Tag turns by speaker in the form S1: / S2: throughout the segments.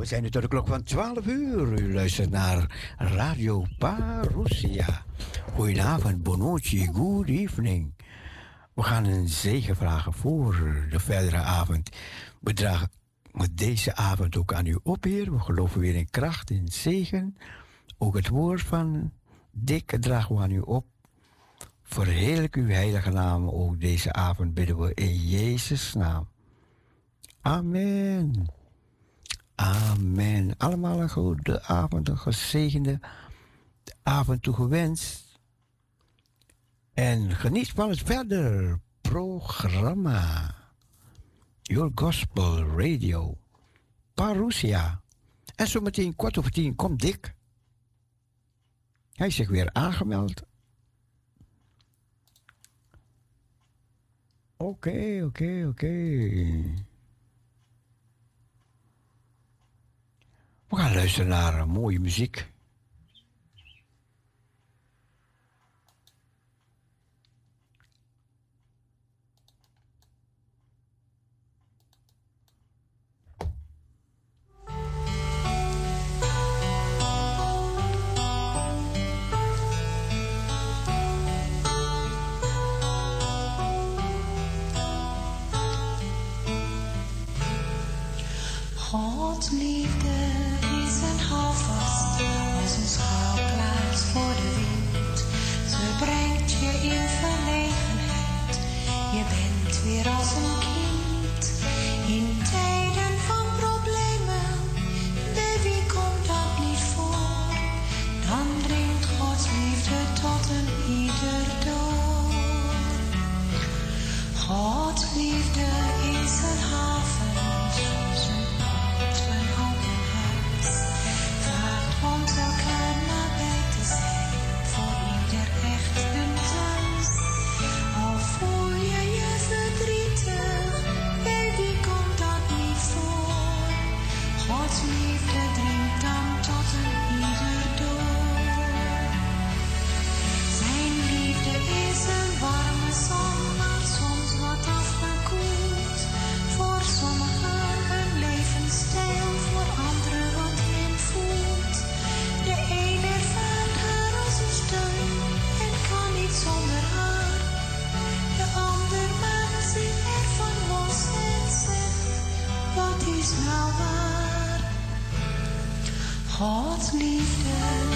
S1: we zijn nu tot de klok van 12 uur. U luistert naar Radio Parousia. Goedenavond, Bonucci. good evening. We gaan een zegen vragen voor de verdere avond. We dragen deze avond ook aan u op, Heer. We geloven weer in kracht, in zegen. Ook het woord van Dikke dragen we aan u op. Verheerlijk uw heilige naam. Ook deze avond bidden we in Jezus' naam. Amen. Amen. Allemaal een goede avond, een gezegende avond toegewenst. En geniet van het verder programma. Your Gospel Radio. Parousia. En zometeen kwart over tien komt Dick. Hij is zich weer aangemeld. Oké, oké, oké. We gaan luisteren naar eh, mooie muziek.
S2: sleep. God's liefde.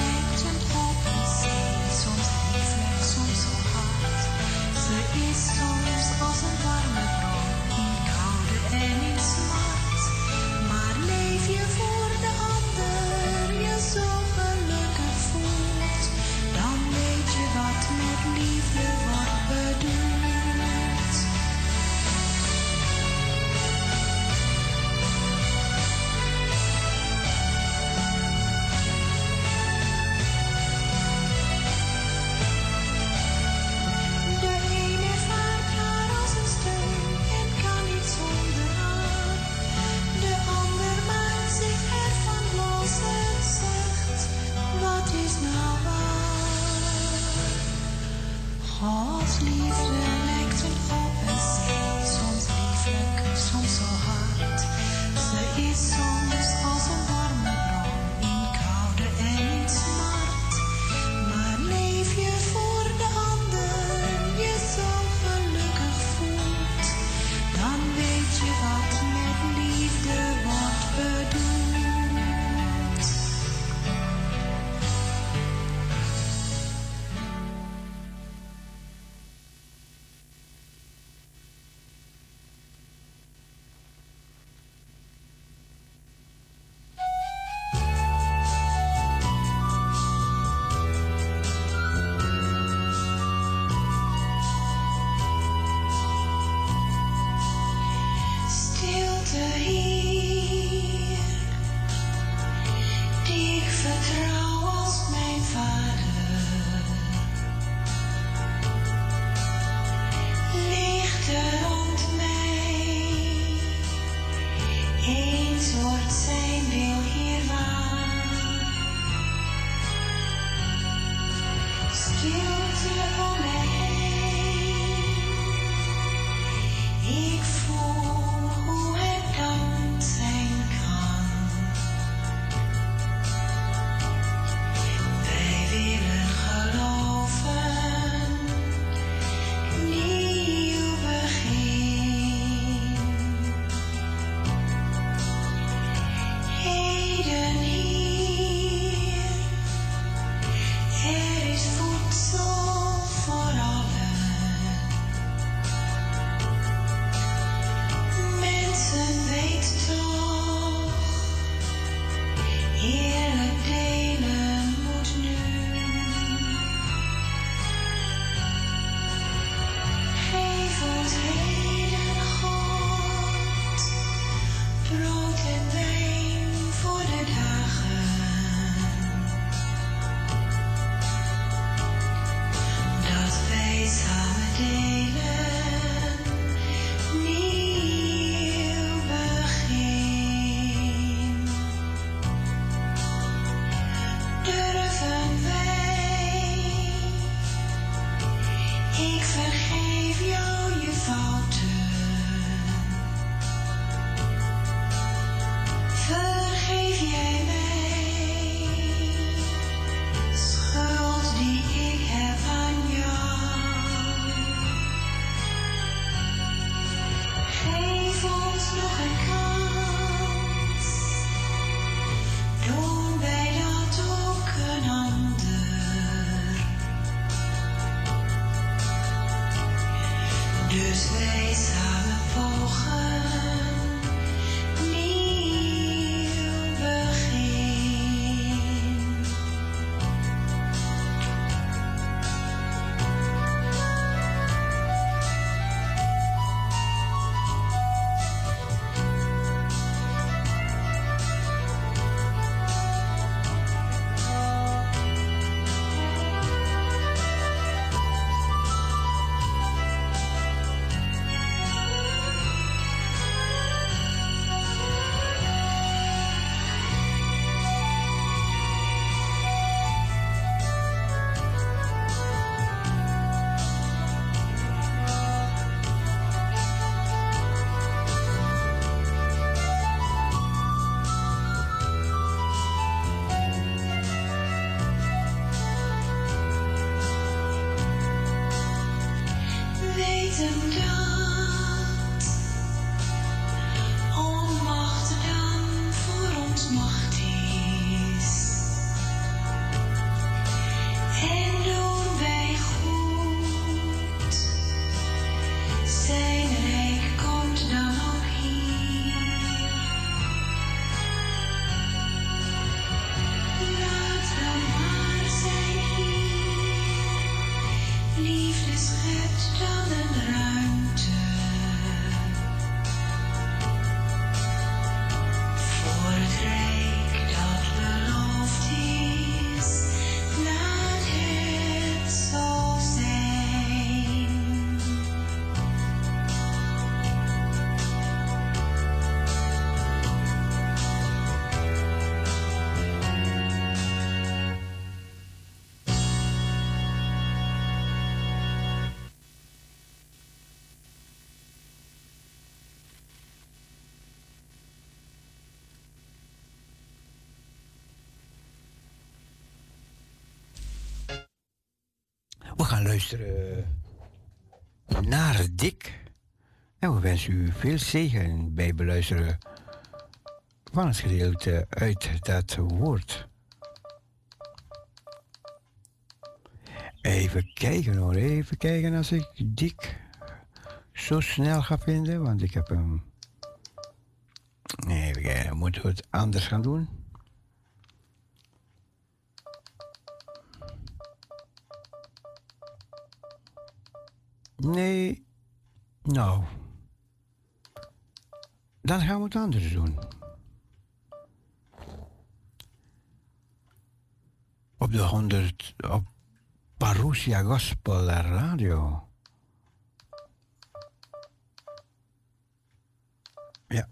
S1: We gaan luisteren naar Dick. En we wensen u veel zegen bij beluisteren van het gedeelte uit dat woord. Even kijken hoor, even kijken als ik Dick zo snel ga vinden, want ik heb hem. Even kijken, moeten we het anders gaan doen? Nee, nou. Dan gaan we het anders doen. Op de 100, op Parousia Gospel Radio. Ja.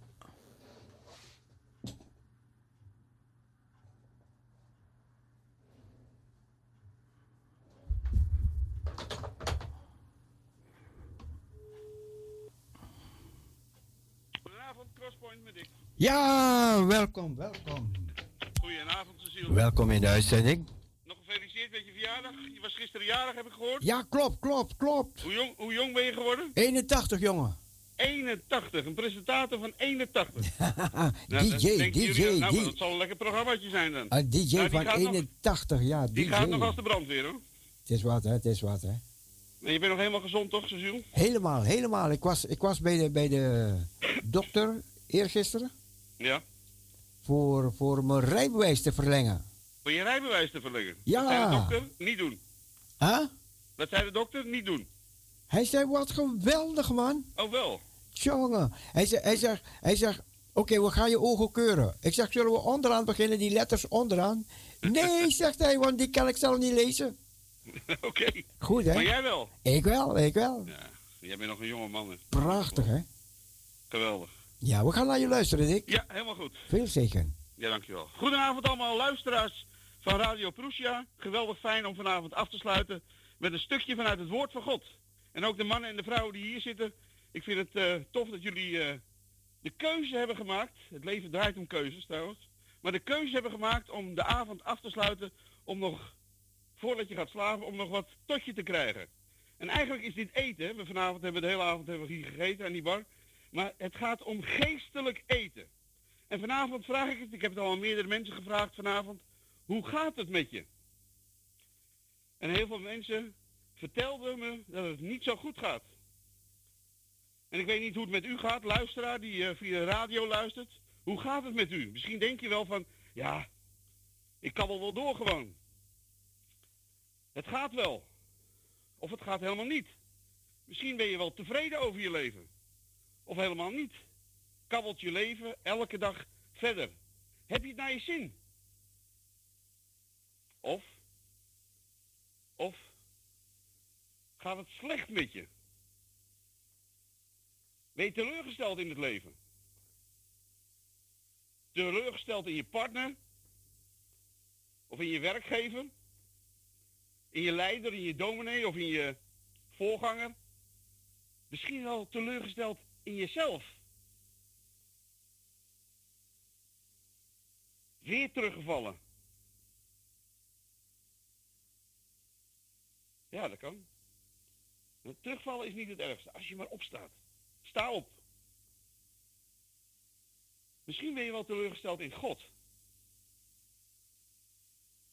S3: Goedenavond, Crosspoint met ik.
S1: Ja, welkom, welkom.
S3: Goedenavond, Cecile.
S1: Welkom in de uitzending.
S3: Nog gefeliciteerd met je verjaardag. Je was gisteren jarig, heb ik gehoord.
S1: Ja, klopt, klopt, klopt.
S3: Hoe, jong, hoe jong ben je geworden?
S1: 81, jongen.
S3: 81, een presentator van 81. Nou, dan
S1: DJ,
S3: denken
S1: DJ,
S3: jullie, nou,
S1: die-
S3: dat zal een lekker programmaatje zijn dan.
S1: een DJ
S3: Nou,
S1: van
S3: gaat nog-
S1: 81, ja, DJ.
S3: Die gaat nog als de brandweer hoor.
S1: Het is wat, hè, het is wat, hè.
S3: Je bent nog helemaal gezond toch, Cecile?
S1: Helemaal, helemaal. Ik was, ik was bij, de, bij de dokter eergisteren
S3: Ja.
S1: voor, voor mijn rijbewijs te verlengen.
S3: Voor je rijbewijs te verleggen.
S1: Ja.
S3: Dat zei de dokter, niet doen.
S1: Huh?
S3: Dat zei de dokter, niet doen.
S1: Hij zei, wat geweldig, man.
S3: Oh wel.
S1: Jongen. Hij zegt, hij zegt, hij zegt oké, we gaan je ogen keuren. Ik zeg, zullen we onderaan beginnen, die letters onderaan? Nee, zegt hij, want die kan ik zelf niet lezen.
S3: Oké.
S1: Goed, hè?
S3: Maar jij wel?
S1: Ik wel, ik wel.
S3: Ja. Jij bent nog een jonge man. hè.
S1: Prachtig, hè?
S3: Geweldig.
S1: Ja, we gaan naar je luisteren, Dick.
S3: Ja, helemaal goed.
S1: Veel zegen.
S3: Ja, dankjewel. Goedenavond allemaal luisteraars van Radio Prussia. Geweldig fijn om vanavond af te sluiten met een stukje vanuit het woord van God. En ook de mannen en de vrouwen die hier zitten. Ik vind het eh, tof dat jullie eh, de keuze hebben gemaakt. Het leven draait om keuzes trouwens. Maar de keuze hebben gemaakt om de avond af te sluiten. Om nog, voordat je gaat slapen, om nog wat tot je te krijgen. En eigenlijk is dit eten. We vanavond hebben de hele avond hebben we hier gegeten aan die bar. Maar het gaat om geestelijk eten. En vanavond vraag ik het, ik heb het al aan meerdere mensen gevraagd vanavond, hoe gaat het met je? En heel veel mensen vertelden me dat het niet zo goed gaat. En ik weet niet hoe het met u gaat, luisteraar die eh, via de radio luistert. Hoe gaat het met u? Misschien denk je wel van, ja, ik kan wel wel door gewoon. Het gaat wel. Of het gaat helemaal niet. Misschien ben je wel tevreden over je leven. Of helemaal niet kabbelt je leven elke dag verder. Heb je het naar je zin? Of, of gaat het slecht met je? Ben je teleurgesteld in het leven? Teleurgesteld in je partner? Of in je werkgever? In je leider, in je dominee of in je voorganger? Misschien wel teleurgesteld in jezelf? Weer teruggevallen. Ja, dat kan. Maar terugvallen is niet het ergste. Als je maar opstaat. Sta op. Misschien ben je wel teleurgesteld in God.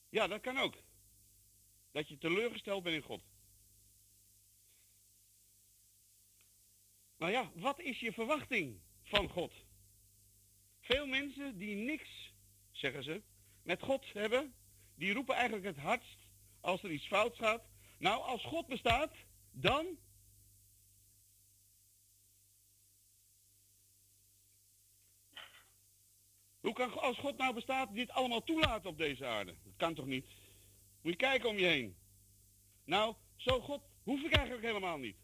S3: Ja, dat kan ook. Dat je teleurgesteld bent in God. Nou ja, wat is je verwachting van God? Veel mensen die niks zeggen ze, met God hebben, die roepen eigenlijk het hardst als er iets fout gaat. Nou, als God bestaat, dan. Hoe kan als God nou bestaat dit allemaal toelaten op deze aarde? Dat kan toch niet? Moet je kijken om je heen. Nou, zo God hoef ik eigenlijk helemaal niet.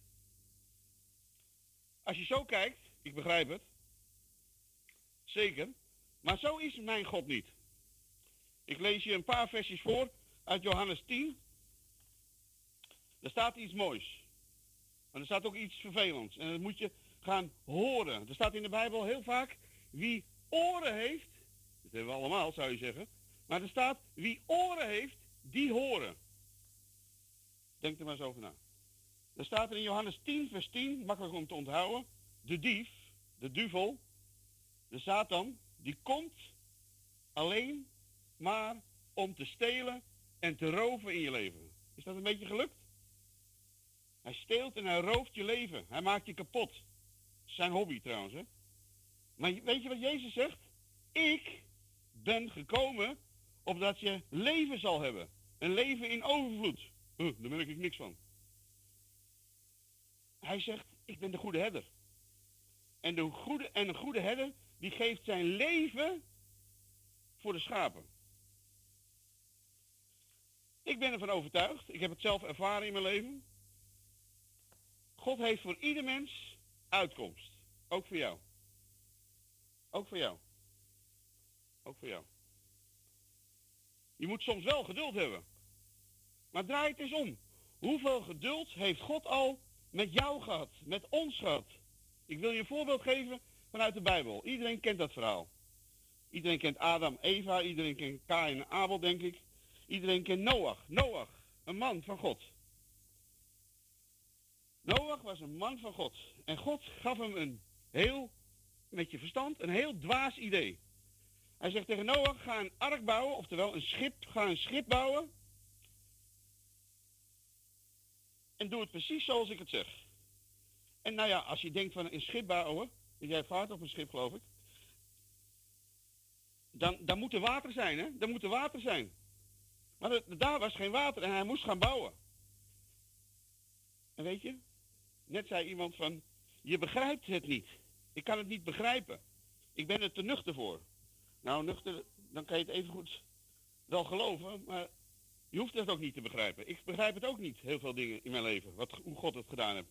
S3: Als je zo kijkt, ik begrijp het. Zeker. Maar zo is mijn God niet. Ik lees je een paar versjes voor uit Johannes 10. Er staat iets moois. Maar er staat ook iets vervelends. En dat moet je gaan horen. Er staat in de Bijbel heel vaak wie oren heeft. Dat hebben we allemaal, zou je zeggen. Maar er staat wie oren heeft, die horen. Denk er maar eens over na. Dan staat er in Johannes 10, vers 10, makkelijk om te onthouden. De dief, de duvel, de Satan, die komt alleen maar om te stelen en te roven in je leven. Is dat een beetje gelukt? Hij steelt en hij rooft je leven. Hij maakt je kapot. Zijn hobby trouwens, hè? Maar weet je wat Jezus zegt? Ik ben gekomen opdat je leven zal hebben. Een leven in overvloed. Daar merk ik niks van. Hij zegt, ik ben de goede herder. En, de goede, en een goede herder, die geeft zijn leven voor de schapen. Ik ben ervan overtuigd, ik heb het zelf ervaren in mijn leven. God heeft voor ieder mens uitkomst. Ook voor jou. Ook voor jou. Ook voor jou. Je moet soms wel geduld hebben. Maar draai het eens om. Hoeveel geduld heeft God al met jou gehad? Met ons gehad? Ik wil je een voorbeeld geven vanuit de Bijbel. Iedereen kent dat verhaal. Iedereen kent Adam, Eva, iedereen kent Kain en Abel, denk ik. Iedereen kent Noach. Noach, een man van God. Noach was een man van God. En God gaf hem een heel, met je verstand, een heel dwaas idee. Hij zegt tegen Noach, ga een ark bouwen, oftewel een schip, ga een schip bouwen. En doe het precies zoals ik het zeg. En nou ja, als je denkt van een schip bouwen, jij vaart op een schip geloof ik, dan, dan moet er water zijn, hè? Dan moet er water zijn. Maar daar was geen water en hij moest gaan bouwen. En weet je, net zei iemand van, je begrijpt het niet. Ik kan het niet begrijpen. Ik ben er te nuchter voor. Nou, nuchter, dan kan je het even goed wel geloven, maar je hoeft het ook niet te begrijpen. Ik begrijp het ook niet, heel veel dingen in mijn leven, wat, hoe God het gedaan heeft.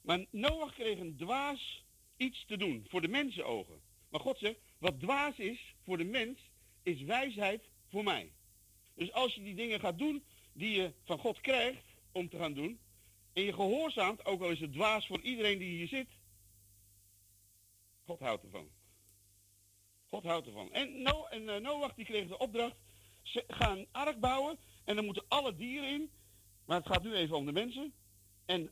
S3: Maar Noach kreeg een dwaas iets te doen, voor de mensenogen. Maar God zegt, wat dwaas is voor de mens, is wijsheid voor mij. Dus als je die dingen gaat doen die je van God krijgt om te gaan doen, en je gehoorzaamt, ook al is het dwaas voor iedereen die hier zit, God houdt ervan. God houdt ervan. En, en eh, Noach die kreeg de opdracht, ze gaan ark bouwen en dan moeten alle dieren in, maar het gaat nu even om de mensen. En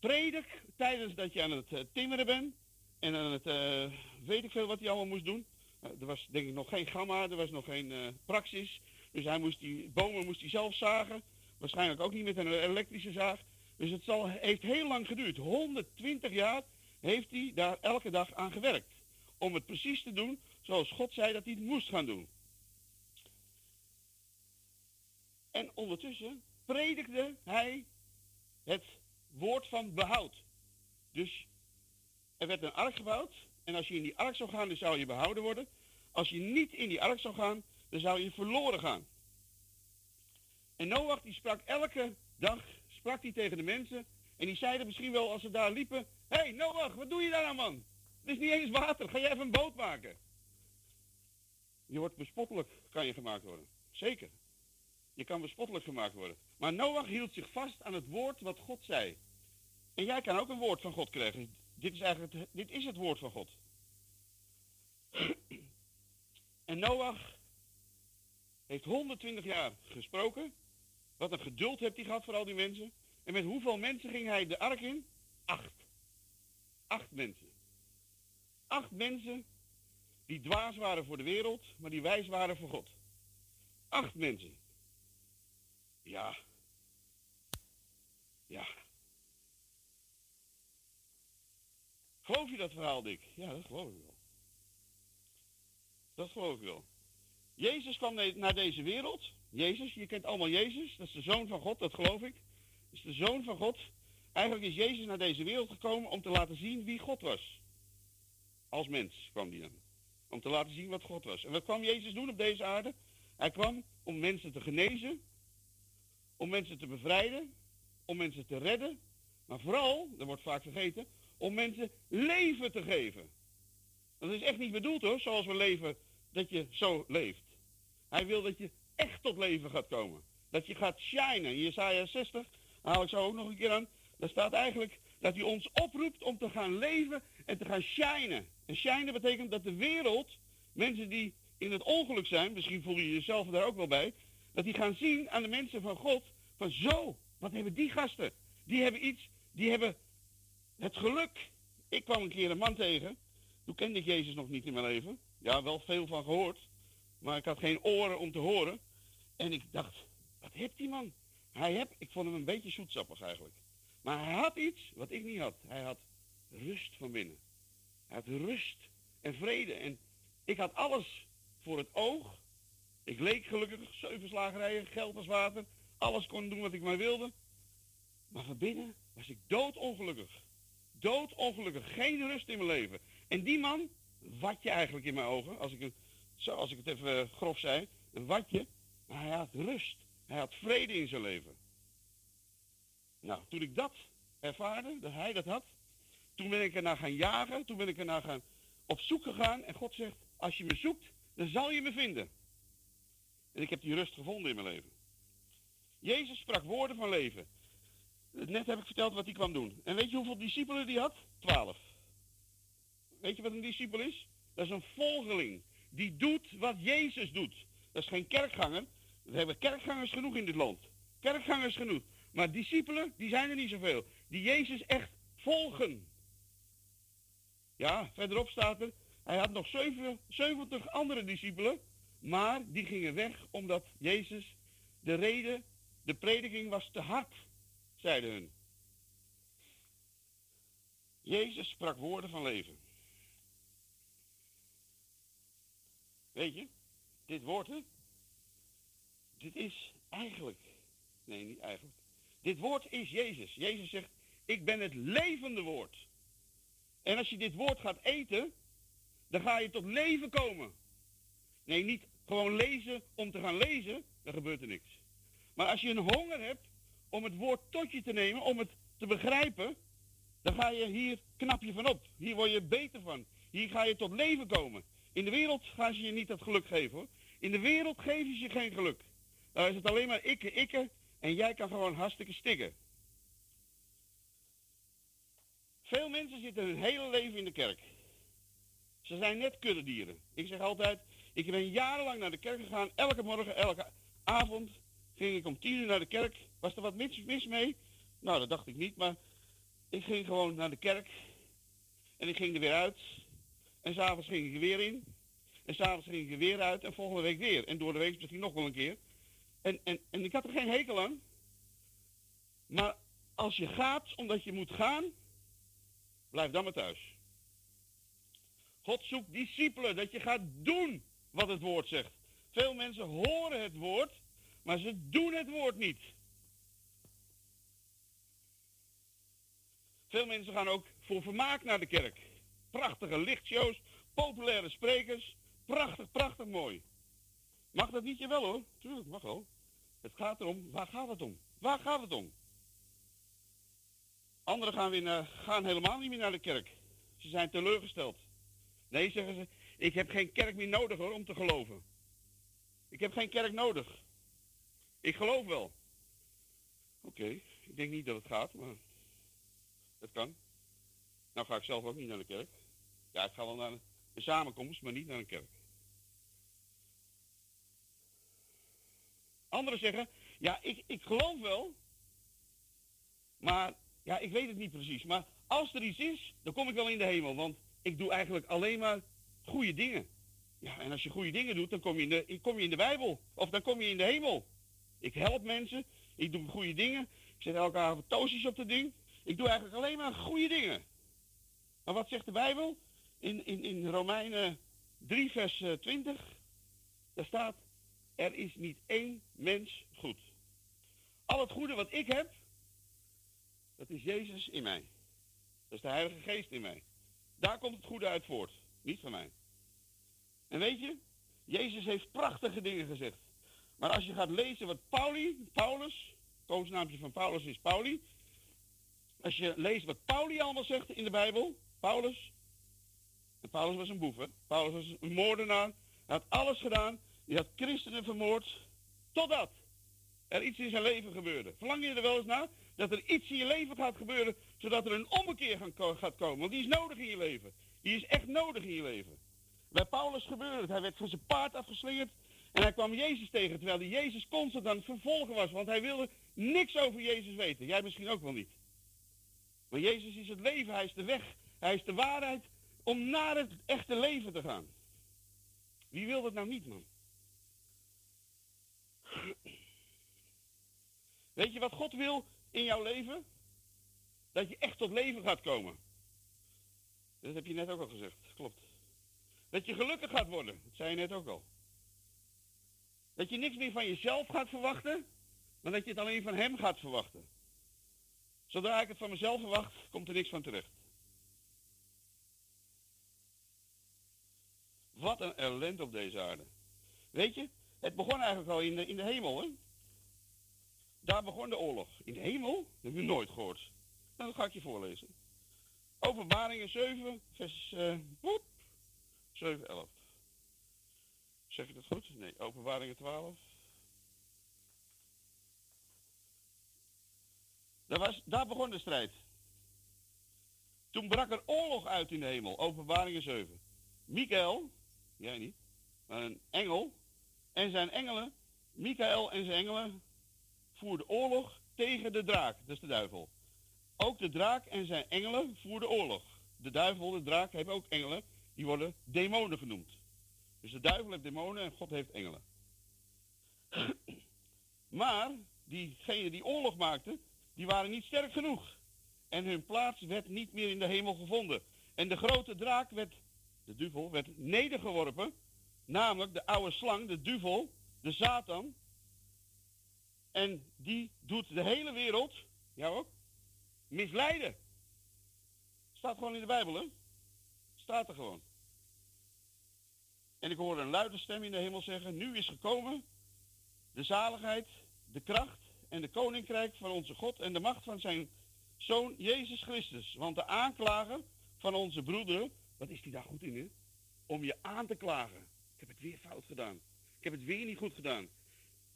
S3: predik tijdens dat je aan het eh, timmeren bent en aan het, eh, weet ik veel wat hij allemaal moest doen. Eh, er was denk ik nog geen gamma, er was nog geen praxis. Dus hij moest die bomen moest hij zelf zagen. Waarschijnlijk ook niet met een elektrische zaag. Dus het zal, heeft heel lang geduurd. 120 jaar heeft hij daar elke dag aan gewerkt. Om het precies te doen zoals God zei dat hij het moest gaan doen. En ondertussen predikte hij het woord van behoud. Dus er werd een ark gebouwd. En als je in die ark zou gaan, dan zou je behouden worden. Als je niet in die ark zou gaan, dan zou je verloren gaan. En Noach die sprak elke dag sprak hij tegen de mensen. En die zeiden misschien wel als ze daar liepen. Hé hey, Noach, wat doe je daar nou man? Het is niet eens water, ga jij even een boot maken? Je wordt bespottelijk, kan je gemaakt worden. Zeker. Je kan bespottelijk gemaakt worden. Maar Noach hield zich vast aan het woord wat God zei. En jij kan ook een woord van God krijgen. Dit is eigenlijk het, dit is het woord van God. En Noach heeft 120 jaar gesproken. Wat een geduld heeft hij gehad voor al die mensen. En met hoeveel mensen ging hij de ark in? Acht. Acht mensen. Acht mensen die dwaas waren voor de wereld, maar die wijs waren voor God. Acht mensen. Ja. Ja. Geloof je dat verhaal, Dick? Ja, dat geloof ik wel. Dat geloof ik wel. Jezus kwam naar deze wereld. Jezus, je kent allemaal Jezus. Dat is de Zoon van God, dat geloof ik. Dat is de Zoon van God. Eigenlijk is Jezus naar deze wereld gekomen om te laten zien wie God was. Als mens kwam hij dan. Om te laten zien wat God was. En wat kwam Jezus doen op deze aarde? Hij kwam om mensen te genezen. Om mensen te bevrijden. Om mensen te redden. Maar vooral, dat wordt vaak vergeten, om mensen leven te geven. Dat is echt niet bedoeld hoor, zoals we leven, dat je zo leeft. Hij wil dat je echt tot leven gaat komen. Dat je gaat shinen. In Jesaja 60, daar haal ik zo ook nog een keer aan. Daar staat eigenlijk dat hij ons oproept om te gaan leven en te gaan shinen. En shinen betekent dat de wereld, mensen die in het ongeluk zijn, misschien voel je jezelf daar ook wel bij, dat die gaan zien aan de mensen van God, van zo wat hebben die gasten? Die hebben iets, die hebben het geluk. Ik kwam een keer een man tegen. Toen kende ik Jezus nog niet in mijn leven. Ja, wel veel van gehoord. Maar ik had geen oren om te horen. En ik dacht, wat heeft die man? Hij heb, ik vond hem een beetje zoetsappig eigenlijk. Maar hij had iets wat ik niet had. Hij had rust van binnen. Hij had rust en vrede. En ik had alles voor het oog. Ik leek gelukkig, zeven slagerijen, geld als water. Alles kon doen wat ik maar wilde. Maar van binnen was ik doodongelukkig. Doodongelukkig. Geen rust in mijn leven. En die man, watje eigenlijk in mijn ogen, als ik het, zo, als ik het even eh, grof zei, een watje. Maar hij had rust. Hij had vrede in zijn leven. Nou, toen ik dat ervaarde, dat hij dat had, toen ben ik ernaar gaan jagen, toen ben ik ernaar gaan op zoek gegaan. En God zegt, als je me zoekt, dan zal je me vinden. En ik heb die rust gevonden in mijn leven. Jezus sprak woorden van leven. Net heb ik verteld wat hij kwam doen. En weet je hoeveel discipelen die had? Twaalf. Weet je wat een discipel is? Dat is een volgeling. Die doet wat Jezus doet. Dat is geen kerkganger. We hebben kerkgangers genoeg in dit land. Kerkgangers genoeg. Maar discipelen, die zijn er niet zoveel. Die Jezus echt volgen. Ja, verderop staat er, hij had nog zeven- 70 andere discipelen, maar die gingen weg omdat Jezus, de reden, de prediking was te hard, zeiden hun. Jezus sprak woorden van leven. Weet je, dit woord, hè? Dit is eigenlijk, nee, niet eigenlijk. Dit woord is Jezus. Jezus zegt, ik ben het levende woord. En als je dit woord gaat eten, dan ga je tot leven komen. Nee, niet gewoon lezen om te gaan lezen, dan gebeurt er niks. Maar als je een honger hebt om het woord tot je te nemen, om het te begrijpen, dan ga je hier knap je van op. Hier word je beter van. Hier ga je tot leven komen. In de wereld gaan ze je niet dat geluk geven hoor. In de wereld geven ze je geen geluk. Daar is het alleen maar ikke, ikke en jij kan gewoon hartstikke stikken. Veel mensen zitten hun hele leven in de kerk. Ze zijn net kuddedieren. Ik zeg altijd, ik ben jarenlang naar de kerk gegaan. Elke morgen, elke avond ging ik om tien uur naar de kerk. Was er wat mis, mis mee? Nou, dat dacht ik niet, maar ik ging gewoon naar de kerk. En ik ging er weer uit. En s'avonds ging ik er weer in. En s'avonds ging ik er weer uit. En volgende week weer. En door de week misschien nog wel een keer. En, en, en ik had er geen hekel aan. Maar als je gaat omdat je moet gaan, blijf dan maar thuis. God zoekt discipelen, dat je gaat doen wat het woord zegt. Veel mensen horen het woord, maar ze doen het woord niet. Veel mensen gaan ook voor vermaak naar de kerk. Prachtige lichtshows, populaire sprekers. Prachtig, prachtig mooi. Mag dat niet? Jawel hoor. Tuurlijk, mag wel. Het gaat erom, waar gaat het om? Waar gaat het om? Anderen gaan, weer naar, gaan helemaal niet meer naar de kerk. Ze zijn teleurgesteld. Nee, zeggen ze, ik heb geen kerk meer nodig hoor, om te geloven. Ik heb geen kerk nodig. Ik geloof wel. Oké, ik denk niet dat het gaat, maar het kan. Nou ga ik zelf ook niet naar de kerk. Ja, ik ga wel naar een, samenkomst, maar niet naar een kerk. Anderen zeggen, ja, ik, ik geloof wel, maar ja, ik weet het niet precies. Maar als er iets is, dan kom ik wel in de hemel, want ik doe eigenlijk alleen maar goede dingen. Ja, en als je goede dingen doet, dan kom je in de, kom je in de Bijbel. Of dan kom je in de hemel. Ik help mensen, ik doe goede dingen. Ik zet elke avond toastjes op de ding. Ik doe eigenlijk alleen maar goede dingen. Maar wat zegt de Bijbel? In, in, in Romeinen 3, vers eh, 20, daar staat, er is niet één mens goed. Al het goede wat ik heb, dat is Jezus in mij. Dat is de Heilige Geest in mij. Daar komt het goede uit voort, niet van mij. En weet je, Jezus heeft prachtige dingen gezegd. Maar als je gaat lezen wat Pauli, Paulus, koosnaampje van Paulus is Pauli. Als je leest wat Pauli allemaal zegt in de Bijbel, Paulus. En Paulus was een boef? Paulus was een moordenaar. Hij had alles gedaan. Hij had christenen vermoord. Totdat er iets in zijn leven gebeurde. Verlang je er wel eens naar? Dat er iets in je leven gaat gebeuren, zodat er een ommekeer gaat komen. Want die is nodig in je leven. Die is echt nodig in je leven. Bij Paulus gebeurde het. Hij werd van zijn paard afgeslingerd. En hij kwam Jezus tegen, terwijl hij Jezus constant aan het vervolgen was. Want hij wilde niks over Jezus weten. Jij misschien ook wel niet. Maar Jezus is het leven, hij is de weg, hij is de waarheid om naar het echte leven te gaan. Wie wil dat nou niet, man? Weet je wat God wil in jouw leven? Dat je echt tot leven gaat komen. Dat heb je net ook al gezegd, klopt. Dat je gelukkig gaat worden, dat zei je net ook al. Dat je niks meer van jezelf gaat verwachten, maar dat je het alleen van hem gaat verwachten. Zodra ik het van mezelf verwacht, komt er niks van terecht. Wat een ellende op deze aarde. Weet je, het begon eigenlijk al in de, in de hemel, hè? Daar begon de oorlog. In de hemel? Dat heb je nooit gehoord. Nou, dat ga ik je voorlezen. Openbaringen 7, vers woep, 7, 11. Zeg ik dat goed? Nee, openbaringen 12. Daar, was, daar begon de strijd. Toen brak er oorlog uit in de hemel, openbaringen 7. Michael, jij niet, maar een engel, en zijn engelen, Michael en zijn engelen, voerden oorlog tegen de draak, dat is de duivel. Ook de draak en zijn engelen voerden oorlog. De duivel, de draak, hebben ook engelen, die worden demonen genoemd. Dus de duivel heeft demonen en God heeft engelen. Maar diegenen die oorlog maakten, die waren niet sterk genoeg. En hun plaats werd niet meer in de hemel gevonden. En de grote draak werd, de duivel, werd nedergeworpen. Namelijk de oude slang, de duivel, de Satan. En die doet de hele wereld, jou ook, misleiden. Staat gewoon in de Bijbel, hè? Staat er gewoon. En ik hoorde een luide stem in de hemel zeggen, nu is gekomen de zaligheid, de kracht en de koninkrijk van onze God en de macht van zijn Zoon Jezus Christus. Want de aanklager van onze broederen, wat is die daar goed in, hè? Om je aan te klagen. Ik heb het weer fout gedaan. Ik heb het weer niet goed gedaan.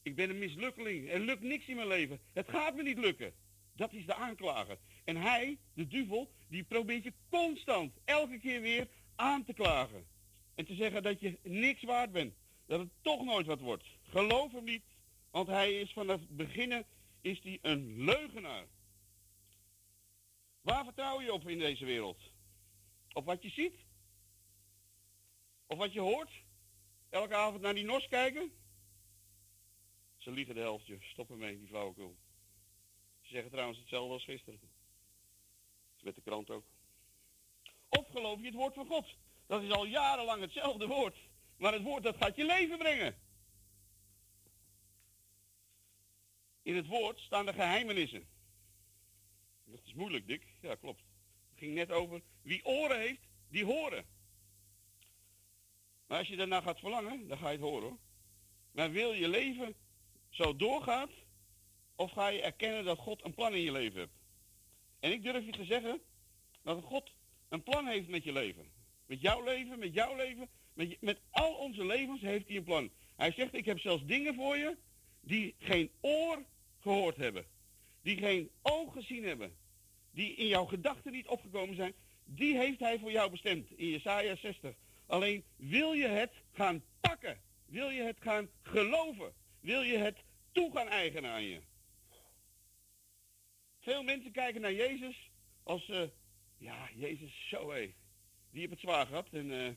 S3: Ik ben een mislukkeling. Er lukt niks in mijn leven. Het gaat me niet lukken. Dat is de aanklager. En hij, de duivel, die probeert je constant, elke keer weer aan te klagen. En te zeggen dat je niks waard bent. Dat het toch nooit wat wordt. Geloof hem niet, want hij is vanaf het beginnen is hij een leugenaar. Waar vertrouw je op in deze wereld? Op wat je ziet? Of wat je hoort? Elke avond naar die nos kijken? Ze liegen de helftje. Stop ermee, die flauwekul. Ze zeggen trouwens hetzelfde als gisteren. Met de krant ook. Of geloof je het woord van God? Dat is al jarenlang hetzelfde woord. Maar het woord dat gaat je leven brengen. In het woord staan de geheimenissen. Dat is moeilijk, Dick. Ja, klopt. Het ging net over wie oren heeft, die horen. Maar als je daarna gaat verlangen, dan ga je het horen hoor. Maar wil je leven zo doorgaat, of ga je erkennen dat God een plan in je leven hebt? En ik durf je te zeggen dat God een plan heeft met je leven. Met jouw leven, met jouw leven, met, met al onze levens heeft hij een plan. Hij zegt, ik heb zelfs dingen voor je die geen oor gehoord hebben. Die geen oog gezien hebben. Die in jouw gedachten niet opgekomen zijn. Die heeft hij voor jou bestemd in Jesaja 60. Alleen wil je het gaan pakken? Wil je het gaan geloven? Wil je het toe gaan eigenen aan je? Veel mensen kijken naar Jezus als, eh, ja, Jezus, zo hé. Die heeft het zwaar gehad en eh,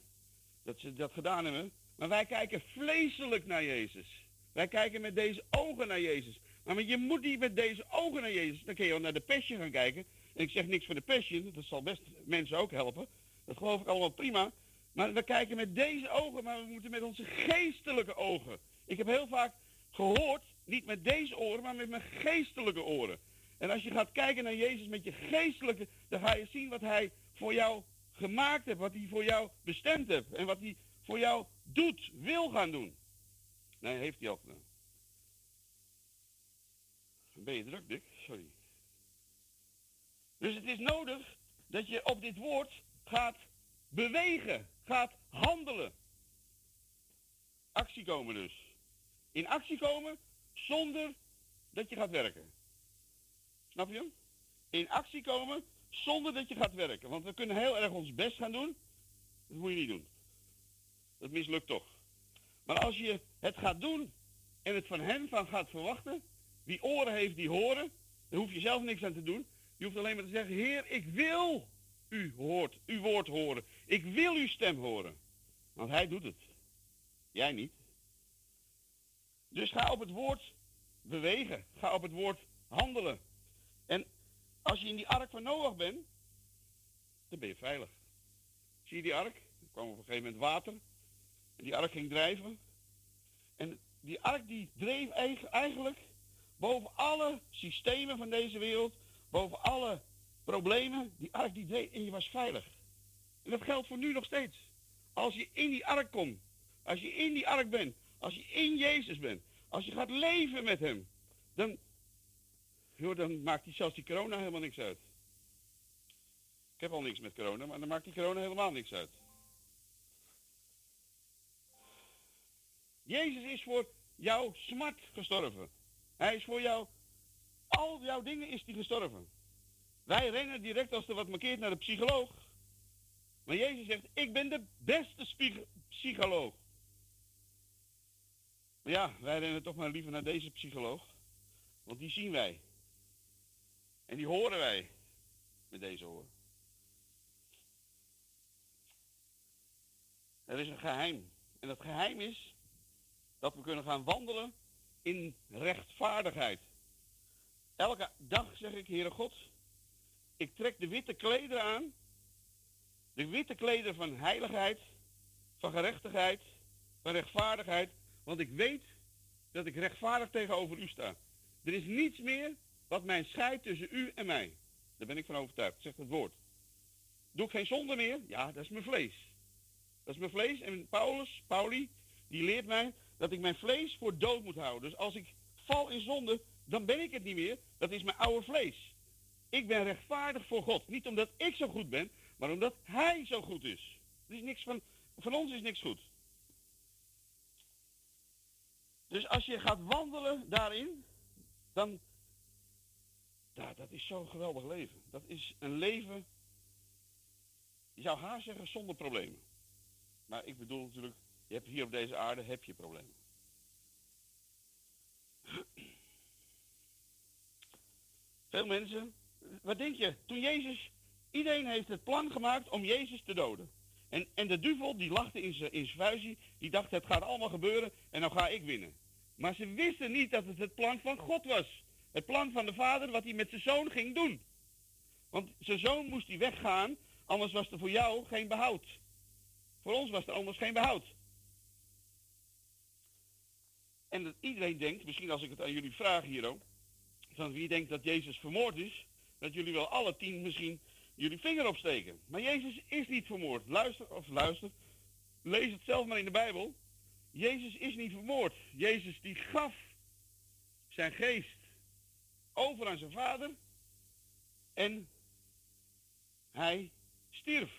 S3: dat ze dat gedaan hebben. Maar wij kijken vleeselijk naar Jezus. Wij kijken met deze ogen naar Jezus. Maar je moet niet met deze ogen naar Jezus. Dan kun je wel naar de Passion gaan kijken. En ik zeg niks voor de Passion. Dat zal best mensen ook helpen. Dat geloof ik allemaal prima. Maar we kijken met deze ogen, maar we moeten met onze geestelijke ogen. Ik heb heel vaak gehoord, niet met deze oren, maar met mijn geestelijke oren. En als je gaat kijken naar Jezus met je geestelijke, dan ga je zien wat hij voor jou gemaakt heeft, wat hij voor jou bestemd heeft en wat hij voor jou doet, wil gaan doen. Nee, heeft hij al gedaan. Ben je druk, Dick? Sorry. Dus het is nodig dat je op dit woord gaat bewegen, gaat handelen. Actie komen dus. In actie komen zonder dat je gaat werken. Snap je? In actie komen zonder dat je gaat werken. Want we kunnen heel erg ons best gaan doen. Dat moet je niet doen. Dat mislukt toch. Maar als je het gaat doen en het van hem van gaat verwachten, Wie oren heeft, die horen. Daar hoef je zelf niks aan te doen. Je hoeft alleen maar te zeggen, Heer, ik wil u hoort, uw woord horen. Ik wil uw stem horen. Want hij doet het. Jij niet. Dus ga op het woord bewegen. Ga op het woord handelen. Als je in die ark van Noach bent, dan ben je veilig. Zie je die ark? Er kwam op een gegeven moment water. En die ark ging drijven. En die ark die dreef eigen- eigenlijk boven alle systemen van deze wereld, boven alle problemen. Die ark die dreef en je was veilig. En dat geldt voor nu nog steeds. Als je in die ark komt, als je in die ark bent, als je in Jezus bent, als je gaat leven met hem, dan, joh, dan maakt die, zelfs die corona helemaal niks uit. Ik heb al niks met corona, maar dan maakt die corona helemaal niks uit. Jezus is voor jouw smart gestorven. Hij is voor jou, al jouw dingen is die gestorven. Wij rennen direct als er wat markeert naar de psycholoog. Maar Jezus zegt, ik ben de beste psycholoog. Maar ja, wij rennen toch maar liever naar deze psycholoog. Want die zien wij. En die horen wij met deze oren. Er is een geheim. En dat geheim is dat we kunnen gaan wandelen in rechtvaardigheid. Elke dag zeg ik, Heere God, ik trek de witte klederen aan. De witte klederen van heiligheid, van gerechtigheid, van rechtvaardigheid. Want ik weet dat ik rechtvaardig tegenover u sta. Er is niets meer wat mij scheidt tussen u en mij. Daar ben ik van overtuigd, zegt het woord. Doe ik geen zonde meer? Ja, dat is mijn vlees. Dat is mijn vlees. En Paulus, Pauli, die leert mij dat ik mijn vlees voor dood moet houden. Dus als ik val in zonde, dan ben ik het niet meer. Dat is mijn oude vlees. Ik ben rechtvaardig voor God. Niet omdat ik zo goed ben, maar omdat Hij zo goed is. Er is niks van, van ons is niks goed. Dus als je gaat wandelen daarin, dan, ja, dat is zo'n geweldig leven. Dat is een leven, je zou haar zeggen, zonder problemen. Maar ik bedoel natuurlijk, je hebt hier op deze aarde, heb je problemen. Veel mensen, wat denk je? Toen Jezus, iedereen heeft het plan gemaakt om Jezus te doden. En, en de duivel, die lachte in zijn in vuistje, die dacht het gaat allemaal gebeuren en dan ga ik winnen. Maar ze wisten niet dat het het plan van God was. Het plan van de vader wat hij met zijn zoon ging doen. Want zijn zoon moest hij weggaan, anders was er voor jou geen behoud. Voor ons was er anders geen behoud. En dat iedereen denkt, misschien als ik het aan jullie vraag hier ook, van wie denkt dat Jezus vermoord is, dat jullie wel alle tien misschien jullie vinger opsteken. Maar Jezus is niet vermoord. Luister, of luister, lees het zelf maar in de Bijbel. Jezus is niet vermoord. Jezus die gaf zijn geest over aan zijn vader en hij stierf.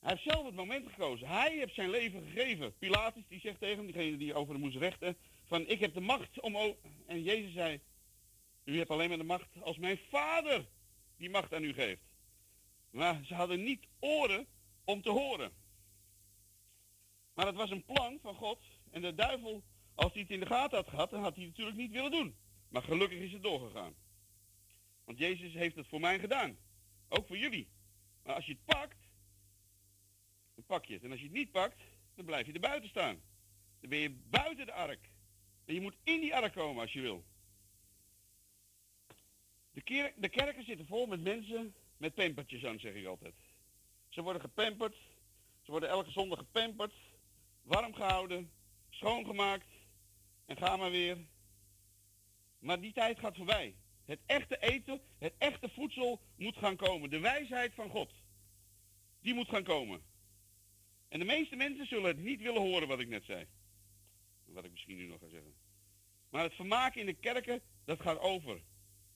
S3: Hij heeft zelf het moment gekozen. Hij heeft zijn leven gegeven. Pilatus die zegt tegen hem, diegene die over hem moest rechten, van ik heb de macht om... o-" En Jezus zei, u hebt alleen maar de macht als mijn vader die macht aan u geeft. Maar ze hadden niet oren om te horen. Maar het was een plan van God. En de duivel, als hij het in de gaten had gehad, dan had hij het natuurlijk niet willen doen. Maar gelukkig is het doorgegaan. Want Jezus heeft het voor mij gedaan. Ook voor jullie. Maar als je het pakt, dan pak je het. En als je het niet pakt, dan blijf je er buiten staan. Dan ben je buiten de ark. En je moet in die ark komen als je wil. De, kerk, de kerken zitten vol met mensen met pampertjes aan, zeg ik altijd. Ze worden gepamperd. Ze worden elke zondag gepamperd. Warm gehouden. Schoongemaakt. En ga maar weer. Maar die tijd gaat voorbij. Het echte eten, het echte voedsel moet gaan komen. De wijsheid van God. Die moet gaan komen. En de meeste mensen zullen het niet willen horen wat ik net zei. Wat ik misschien nu nog ga zeggen. Maar het vermaak in de kerken, dat gaat over.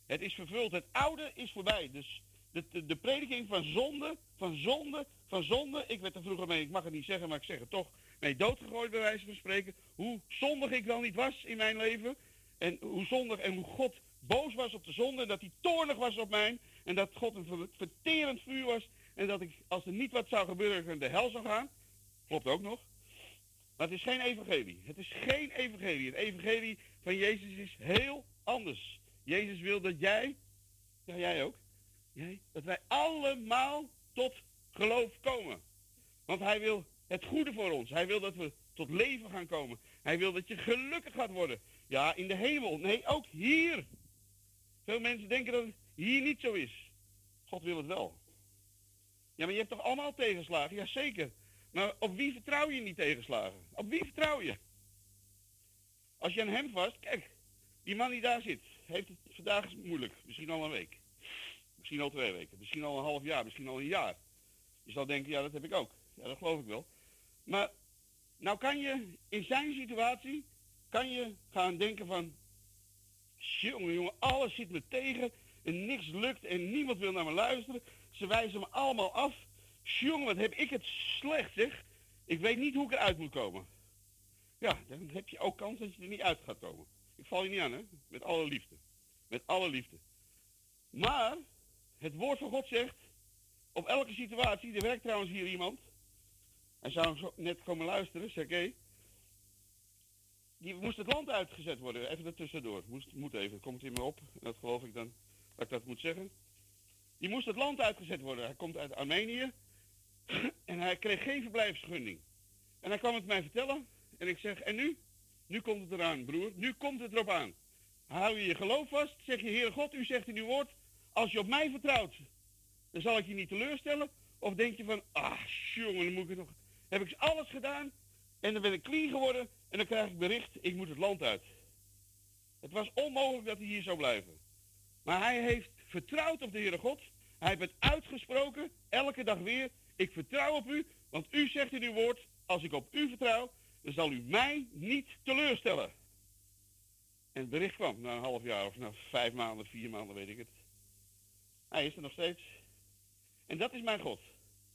S3: Het is vervuld. Het oude is voorbij. Dus de, de, de prediking van zonde, van zonde, van zonde. Ik werd er vroeger mee, ik mag het niet zeggen, maar ik zeg het toch, mee doodgegooid bij wijze van spreken. Hoe zondig ik wel niet was in mijn leven. En hoe zondig en hoe God boos was op de zonde. En dat hij toornig was op mij. En dat God een ver- verterend vuur was. En dat ik, als er niet wat zou gebeuren, de hel zou gaan. Klopt ook nog. Maar het is geen evangelie. Het is geen evangelie. Het evangelie van Jezus is heel anders. Jezus wil dat jij, ja jij ook, jij, dat wij allemaal tot geloof komen. Want hij wil het goede voor ons. Hij wil dat we tot leven gaan komen. Hij wil dat je gelukkig gaat worden. Ja, in de hemel. Nee, ook hier. Veel mensen denken dat het hier niet zo is. God wil het wel. Ja, maar je hebt toch allemaal tegenslagen? Jazeker. Maar op wie vertrouw je niet tegenslagen? Op wie vertrouw je? Als je aan hem vast, kijk, die man die daar zit, heeft het vandaag moeilijk. Misschien al een week. Misschien al twee weken. Misschien al een half jaar. Misschien al een jaar. Je zal denken, ja, dat heb ik ook. Ja, dat geloof ik wel. Maar nou kan je in zijn situatie, kan je gaan denken van, jongen, jongen, alles zit me tegen en niks lukt en niemand wil naar me luisteren. Ze wijzen me allemaal af. Jongen, wat heb ik het slecht, zeg. Ik weet niet hoe ik eruit moet komen. Ja, dan heb je ook kans dat je er niet uit gaat komen. Ik val je niet aan, hè? Met alle liefde. Met alle liefde. Maar, het woord van God zegt, op elke situatie, er werkt trouwens hier iemand, hij zou zo net komen luisteren, Sergej. Die moest het land uitgezet worden, even ertussendoor. Moest, moet even, komt in me op. Dat geloof ik dan, dat ik dat moet zeggen. Die moest het land uitgezet worden. Hij komt uit Armenië. En hij kreeg geen verblijfsvergunning. En hij kwam het mij vertellen. En ik zeg, en nu? Nu komt het eraan, broer. Nu komt het erop aan. Hou je je geloof vast. Zeg je, Heer God, u zegt in uw woord, als je op mij vertrouwt, dan zal ik je niet teleurstellen. Of denk je van, ah, jongen, dan moet ik nog heb ik alles gedaan en dan ben ik clean geworden en dan krijg ik bericht, ik moet het land uit. Het was onmogelijk dat hij hier zou blijven. Maar hij heeft vertrouwd op de Heere God. Hij heeft het uitgesproken, elke dag weer. Ik vertrouw op u, want u zegt in uw woord, als ik op u vertrouw, dan zal u mij niet teleurstellen. En het bericht kwam na een half jaar of na vijf maanden, vier maanden, weet ik het. Hij is er nog steeds. En dat is mijn God.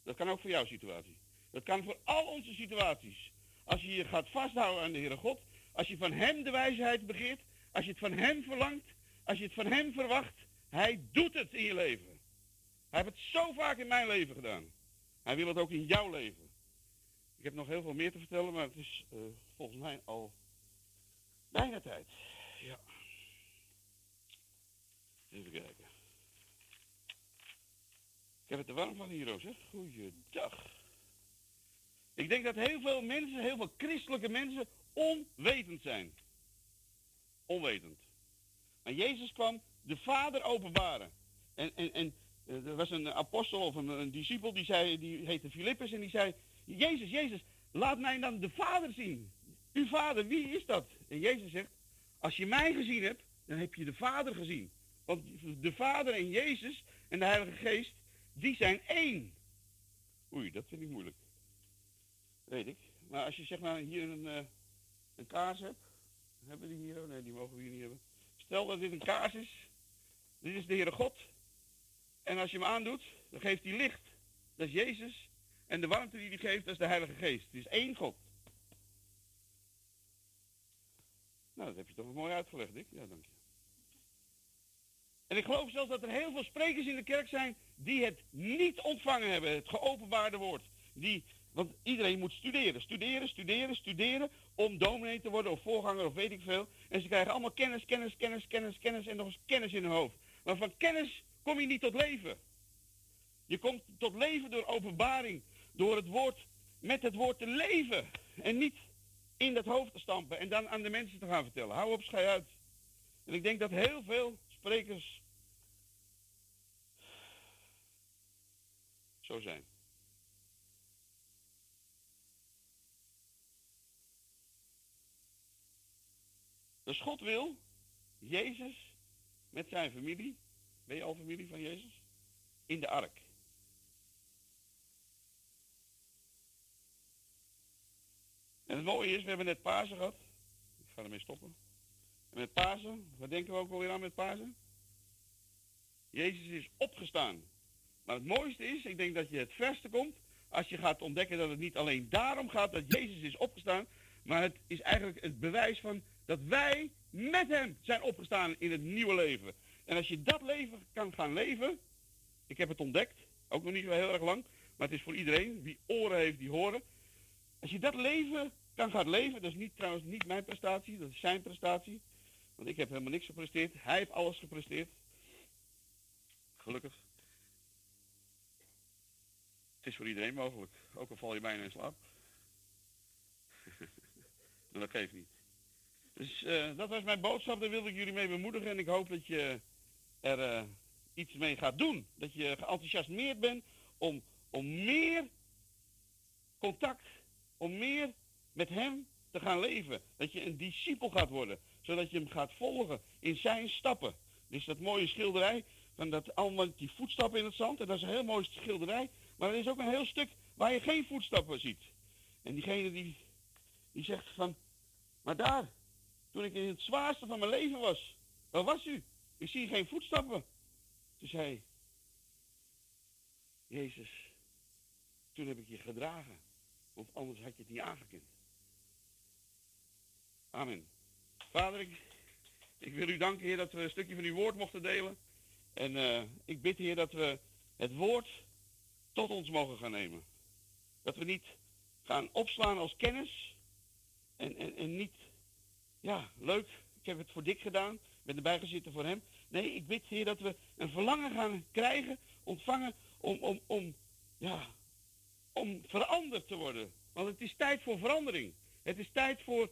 S3: Dat kan ook voor jouw situatie. Dat kan voor al onze situaties. Als je je gaat vasthouden aan de Heere God, als je van Hem de wijsheid begeert, als je het van Hem verlangt, als je het van Hem verwacht, Hij doet het in je leven. Hij heeft het zo vaak in mijn leven gedaan. Hij wil het ook in jouw leven. Ik heb nog heel veel meer te vertellen, maar het is uh, volgens mij al bijna tijd. Ja. Even kijken. Ik heb het te warm van hier, zeg. Goeiedag. Ik denk dat heel veel mensen, heel veel christelijke mensen, onwetend zijn. Onwetend. Maar Jezus kwam de Vader openbaren. En, en, en eh, er was een apostel of een, een discipel, die, zei, die heette Filippus, en die zei, Jezus, Jezus, laat mij dan de Vader zien. Uw Vader, wie is dat? En Jezus zegt, als je mij gezien hebt, dan heb je de Vader gezien. Want de Vader en Jezus en de Heilige Geest, die zijn één. Oei, dat vind ik moeilijk. Weet ik. Maar als je zeg maar hier een, uh, een kaars hebt. Hebben die hier? Nee, die mogen we hier niet hebben. Stel dat dit een kaars is. Dit is de Heere God. En als je hem aandoet, dan geeft hij licht. Dat is Jezus. En de warmte die hij geeft, dat is de Heilige Geest. Het is één God. Nou, dat heb je toch mooi uitgelegd, Dick. Ja, dank je. En ik geloof zelfs dat er heel veel sprekers in de kerk zijn die het niet ontvangen hebben, het geopenbaarde woord. Die want iedereen moet studeren, studeren, studeren, studeren om dominee te worden of voorganger of weet ik veel. En ze krijgen allemaal kennis, kennis, kennis, kennis, kennis en nog eens kennis in hun hoofd. Maar van kennis kom je niet tot leven. Je komt tot leven door openbaring, door het woord, met het woord te leven. En niet in dat hoofd te stampen en dan aan de mensen te gaan vertellen. Hou op, schij uit. En ik denk dat heel veel sprekers zo zijn. Dus God wil Jezus met zijn familie, ben je al familie van Jezus? In de ark. En het mooie is, we hebben net Pasen gehad. Ik ga ermee stoppen. En met Pasen, wat denken we ook alweer aan met Pasen? Jezus is opgestaan. Maar het mooiste is, ik denk dat je het verste komt, als je gaat ontdekken dat het niet alleen daarom gaat dat Jezus is opgestaan, maar het is eigenlijk het bewijs van dat wij met hem zijn opgestaan in het nieuwe leven. En als je dat leven kan gaan leven, ik heb het ontdekt, ook nog niet zo heel erg lang, maar het is voor iedereen, wie oren heeft, die horen. Als je dat leven kan gaan leven, dat is niet, trouwens niet mijn prestatie, dat is zijn prestatie. Want ik heb helemaal niks gepresteerd. Hij heeft alles gepresteerd. Gelukkig. Het is voor iedereen mogelijk. Ook al val je bijna in slaap. dat geeft niet. Dus eh, dat was mijn boodschap. Daar wilde ik jullie mee bemoedigen. En ik hoop dat je er eh, iets mee gaat doen. Dat je geenthousiasmeerd bent om, om meer contact, om meer met hem te gaan leven. Dat je een discipel gaat worden. Zodat je hem gaat volgen in zijn stappen. Is dat mooie schilderij van dat allemaal die voetstappen in het zand. En dat is een heel mooi schilderij. Maar er is ook een heel stuk waar je geen voetstappen ziet. En diegene die, die zegt van, maar daar, toen ik in het zwaarste van mijn leven was, waar was u? Ik zie geen voetstappen. Toen zei Jezus, toen heb ik je gedragen, want anders had je het niet aangekend. Amen. Vader, ik, ik wil u danken, Heer, dat we een stukje van uw woord mochten delen. En eh, ik bid, Heer, dat we het woord tot ons mogen gaan nemen. Dat we niet gaan opslaan als kennis. En, en, en niet, ja, leuk, ik heb het voor dik gedaan, ik ben erbij gezitten voor hem. Nee, ik bid, Heer, dat we een verlangen gaan krijgen, ontvangen, om, om, om, ja, om veranderd te worden. Want het is tijd voor verandering. Het is tijd voor,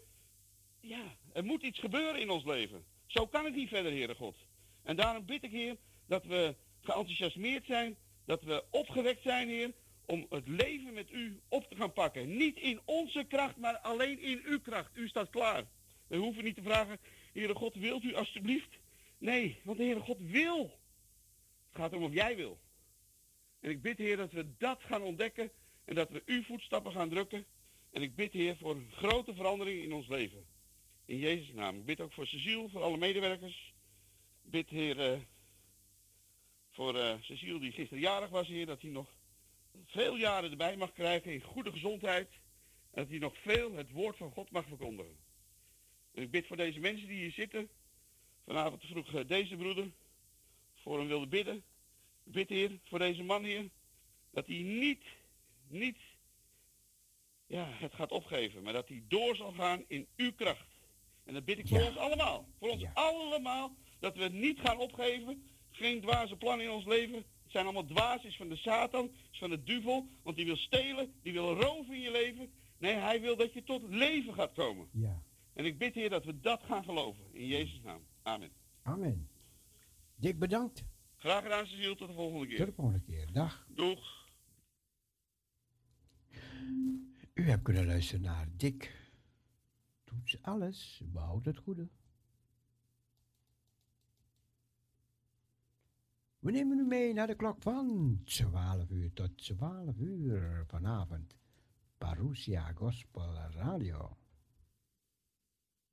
S3: ja, er moet iets gebeuren in ons leven. Zo kan het niet verder, Heere God. En daarom bid ik, Heer, dat we geenthousiasmeerd zijn, dat we opgewekt zijn, Heer, om het leven met u op te gaan pakken. Niet in onze kracht, maar alleen in uw kracht. U staat klaar. We hoeven niet te vragen, Heere God, wilt u alstublieft? Nee, want de Heere God wil. Het gaat om of jij wil. En ik bid, Heer, dat we dat gaan ontdekken en dat we uw voetstappen gaan drukken. En ik bid, Heer, voor een grote verandering in ons leven. In Jezus' naam. Ik bid ook voor Cecile, voor alle medewerkers. Ik bid, Heer, eh, voor eh, Cecile die gisteren jarig was, Heer, dat hij nog veel jaren erbij mag krijgen in goede gezondheid. En dat hij nog veel het woord van God mag verkondigen. Ik bid voor deze mensen die hier zitten. Vanavond vroeg eh, deze broeder voor hem wilde bidden. Ik bid, Heer, voor deze man hier. Dat hij niet, niet ja, het gaat opgeven, maar dat hij door zal gaan in uw kracht. En dat bid ik voor
S1: Ja.
S3: ons allemaal. Voor ons
S1: Ja.
S3: allemaal. Dat we het niet gaan opgeven. Geen dwaze plannen in ons leven. Het zijn allemaal dwaasjes van de Satan, is van de duivel. Want die wil stelen, die wil roven in je leven. Nee, hij wil dat je tot leven gaat komen.
S1: Ja.
S3: En ik bid Heer dat we dat gaan geloven. In Jezus' naam. Amen.
S1: Amen. Dick, bedankt.
S3: Graag gedaan, Cecile. Tot de volgende
S1: Tot
S3: keer.
S1: de volgende keer. Dag.
S3: Doeg.
S1: U hebt kunnen luisteren naar Dick. Toets alles, behoud het goede. We nemen u mee naar de klok van 12 uur tot 12 uur vanavond. Parousia Gospel Radio.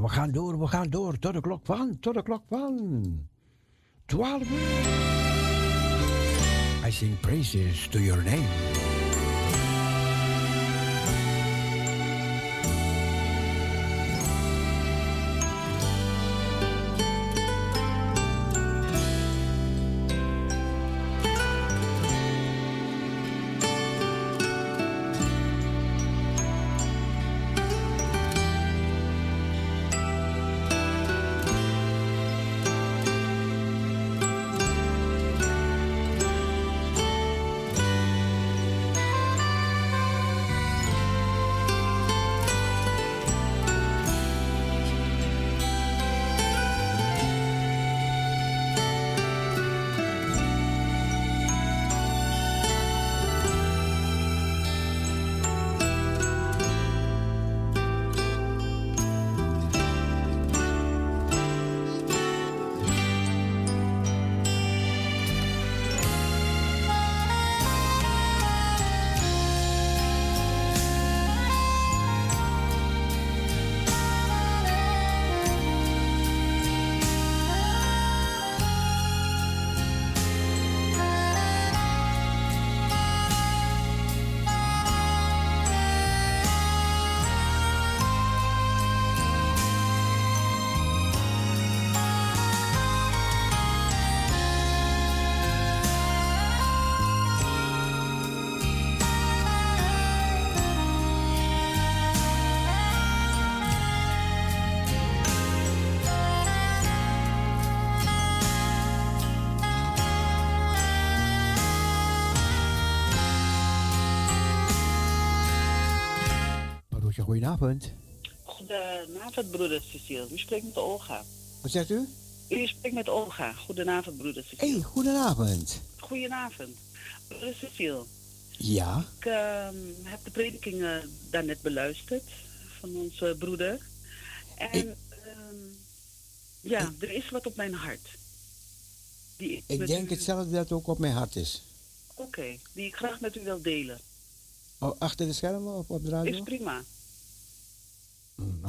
S4: We
S1: gaan door, we gaan door. Tot de klok van, tot de klok van. 12 uur. I sing praises to your name. Goedenavond.
S5: Goedenavond, broeder Cecile. U spreekt met Olga.
S1: Wat zegt u?
S5: U spreekt met Olga. Goedenavond, broeder Cecile.
S1: hey, goedenavond.
S5: Goedenavond. Broeder Cecile,
S1: Ja,
S5: ik ehm, heb de predikingen daarnet beluisterd van onze broeder. En
S1: Ik-
S5: ehm, ja, er is wat op mijn hart. Die ik,
S1: denk
S5: u-
S1: hetzelfde dat ook op mijn hart is.
S5: Oké, die ik graag met u wil delen.
S1: Oh, achter de schermen of op de radio?
S5: Is prima.
S1: Mm.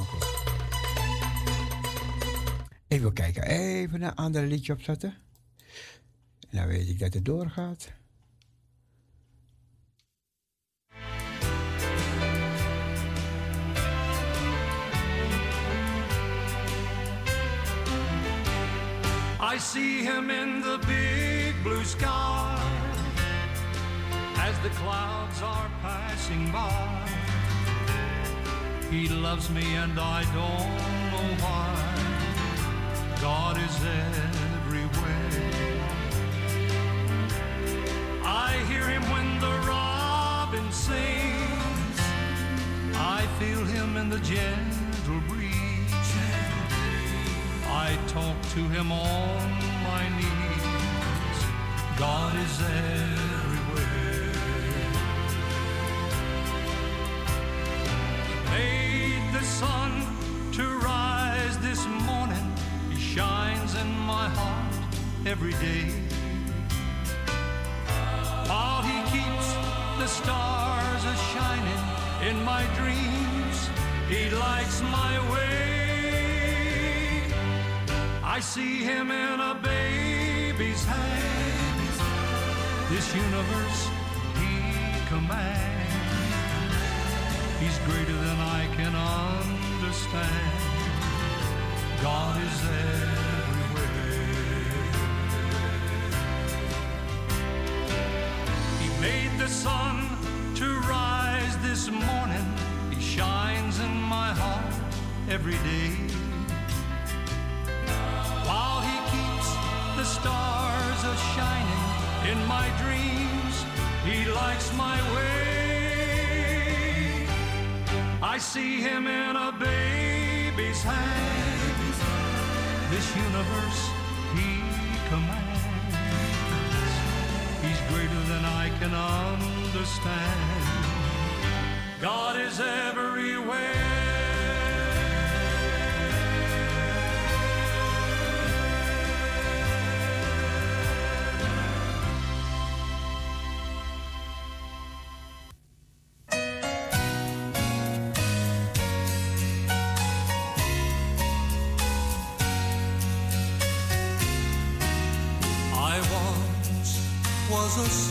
S1: Even kijken, even een ander liedje opzetten. En dan weet ik dat het doorgaat.
S6: I see him in the big blue sky as the clouds are passing by. He loves me and I don't know why. God is everywhere. I hear him when the robin sings. I feel him in the gentle breeze. I talk to him on my knees. God is everywhere. Made the sun to rise this morning. He shines in my heart every day. While he keeps the stars a shining in my dreams, he lights my way. I see him in a baby's hands. This universe he commands. Greater than I can understand. God is everywhere. He made the sun to rise this morning. He shines in my heart every day. While he keeps the stars a shining in my dreams, he lights my way. I see him in a baby's hands. This universe he commands. He's greater than I can understand. God is everywhere. ojos.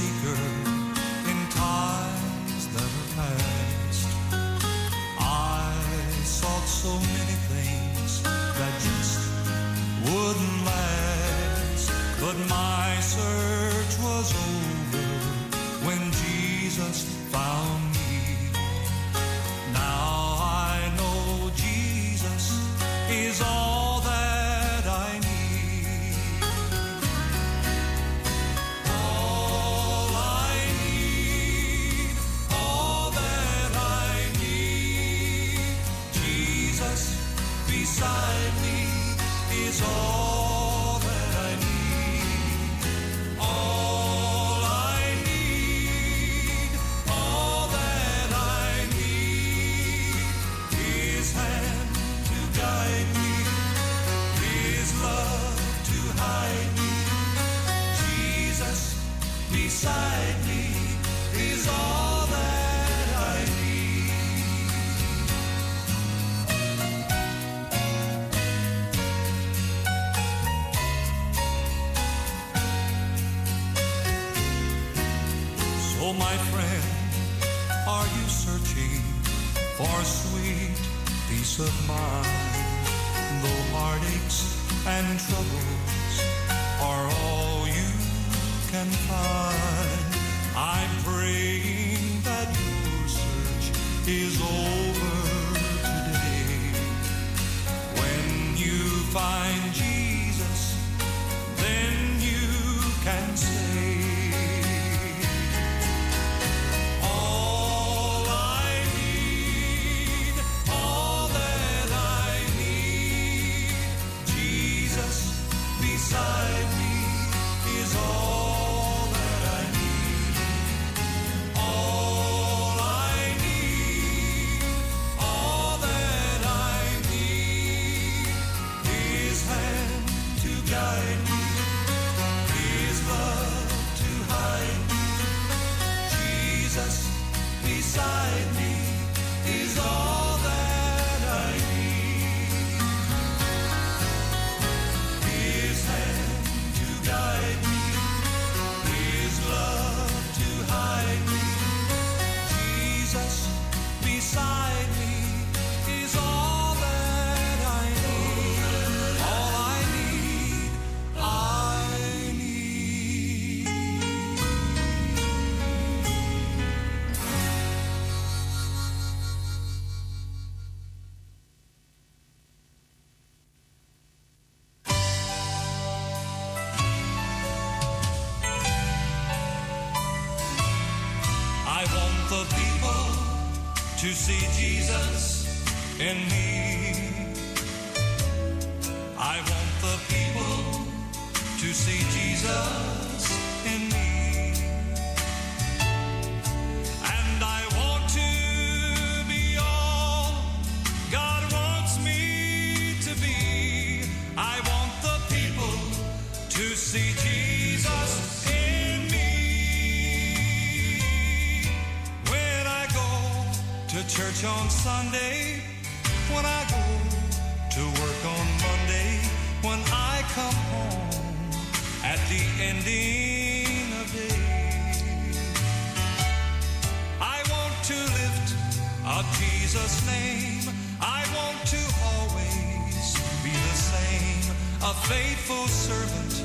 S6: Jesus' name, I want to always be the same, a faithful servant.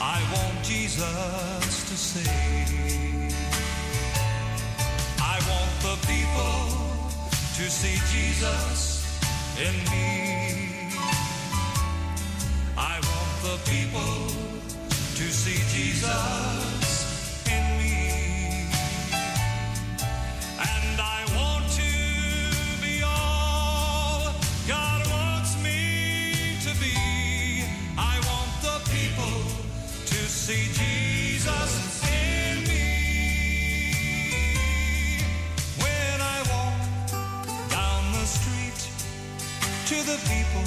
S6: I want Jesus to save. I want the people to see Jesus in me. I want the people to see Jesus. the people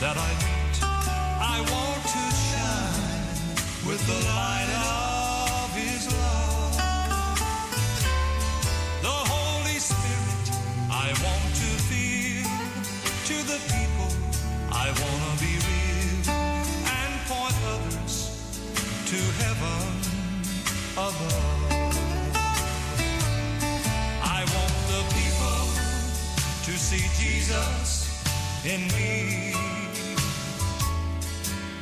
S6: that I meet. I want to shine with the light of His love. The Holy Spirit I want to feel to the people I want to be real and point others to heaven above. I want the people to see Jesus in me.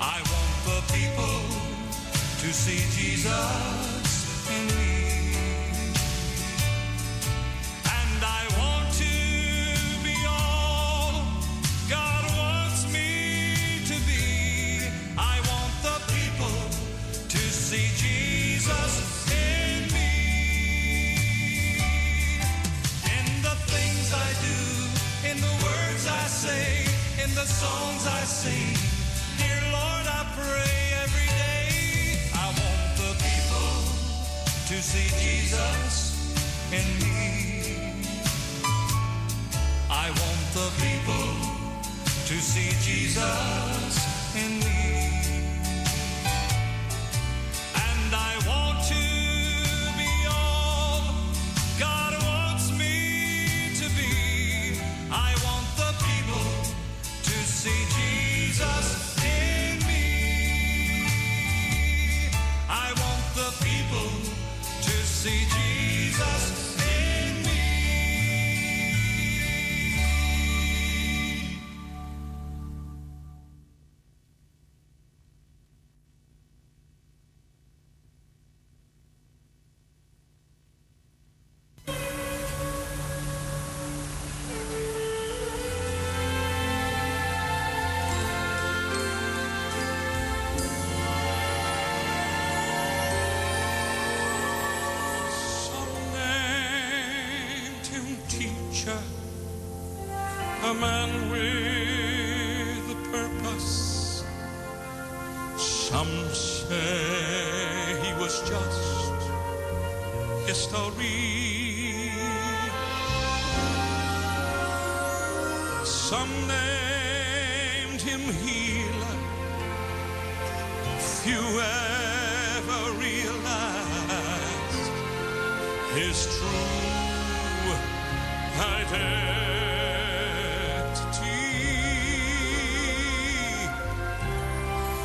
S6: I want the people to see Jesus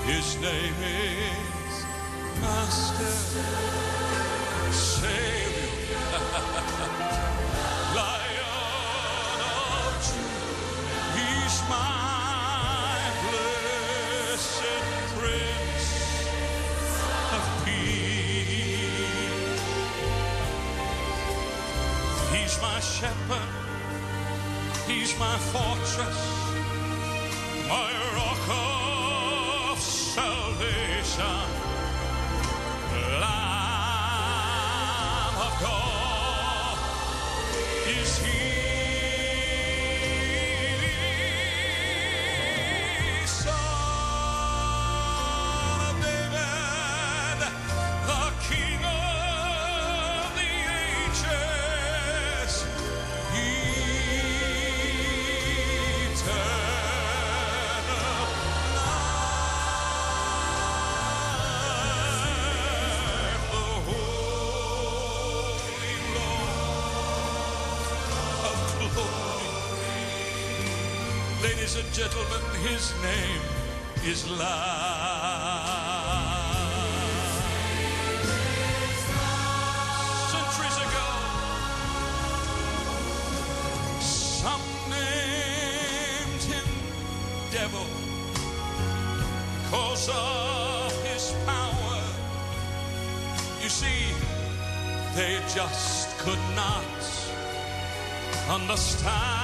S6: His name is Master Savior, Lion of Judah. He's my blessed Prince of Peace. He's my shepherd. He's my fortress, salvation. Gentlemen, his name is Life. Centuries ago, some named him devil because of his power. You see, they just could not understand.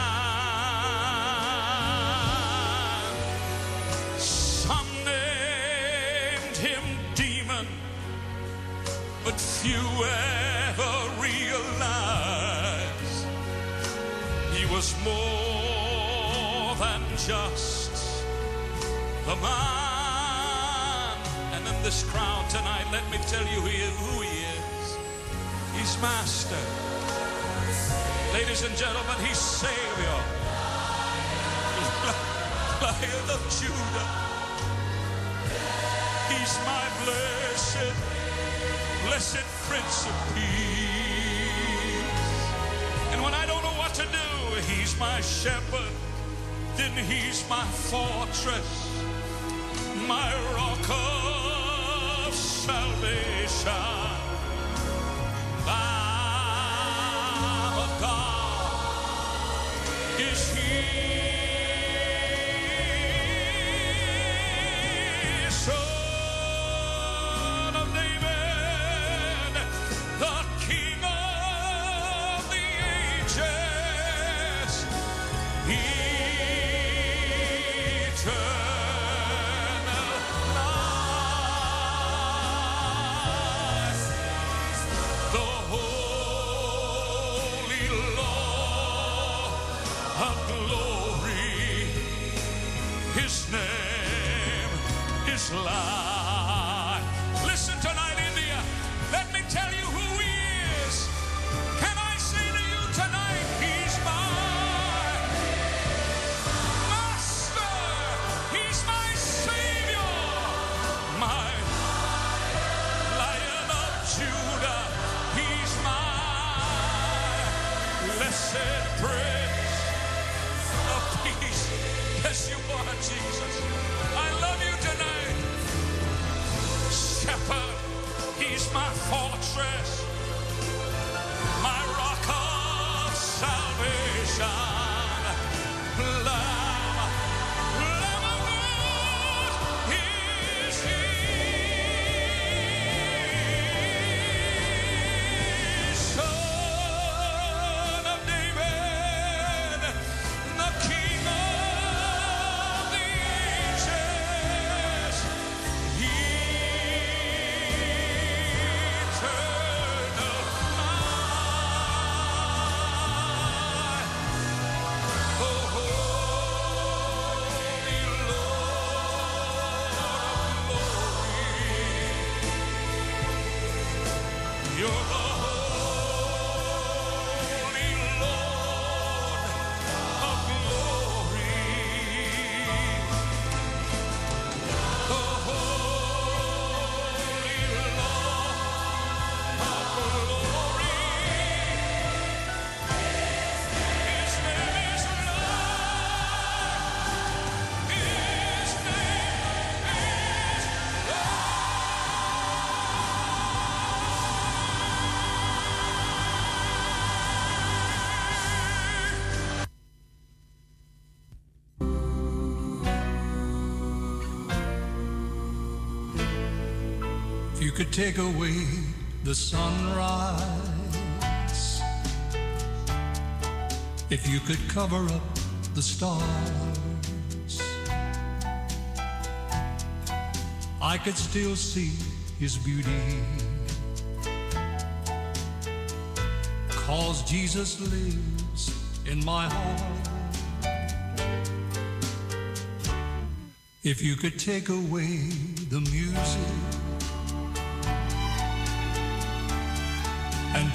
S6: This crowd tonight, let me tell you who he, is. He's master. Ladies and gentlemen, he's Savior. Lion of Judah. He's my blessed, blessed Prince of Peace. And when I don't know what to do, he's my shepherd. Then he's my fortress, salvation Lamb of God is here. Blessed prince of peace. Yes, you are, Jesus. I love you tonight. Shepherd, he's my fortress, my rock of salvation. Could take away the sunrise, if you could cover up the stars, I could still see his beauty. Cause Jesus lives in my heart. If you could take away the music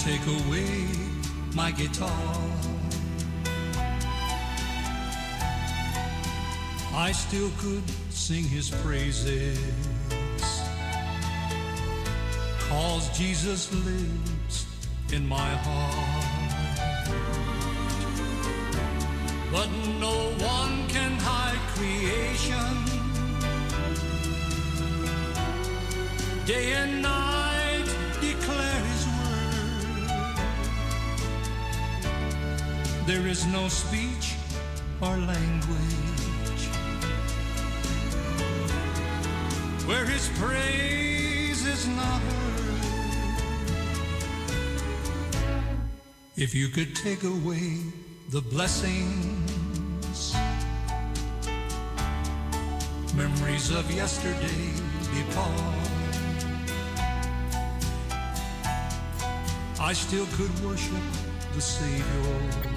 S6: take away my guitar, I still could sing his praises. Cause Jesus lives in my heart. But no one can hide creation. Day and night There is no speech or language where his praise is not heard. If you could take away the blessings, memories of yesterday depart. I still could worship the Savior.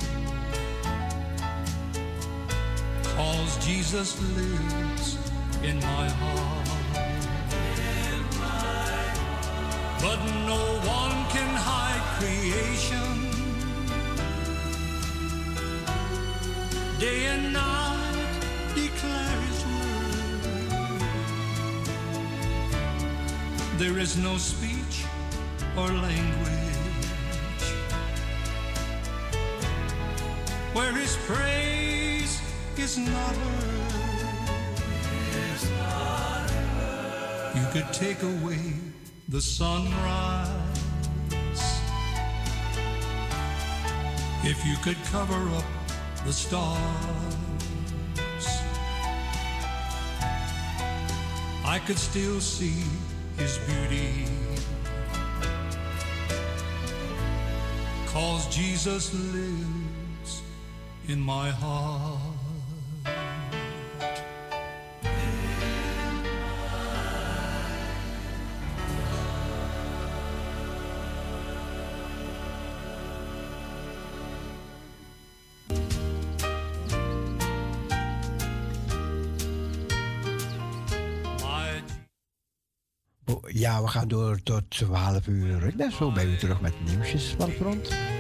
S6: Cause Jesus lives in my heart. But no one can hide creation. Day and night declare his word. There is no speech or language where his praise is not hers. You could take away the sunrise. If you could cover up
S1: the stars, I could still see his beauty. Cause Jesus lives in my heart.
S6: we gaan door tot 12 uur. Ik ben zo bij u terug met nieuwsjes van het
S7: front.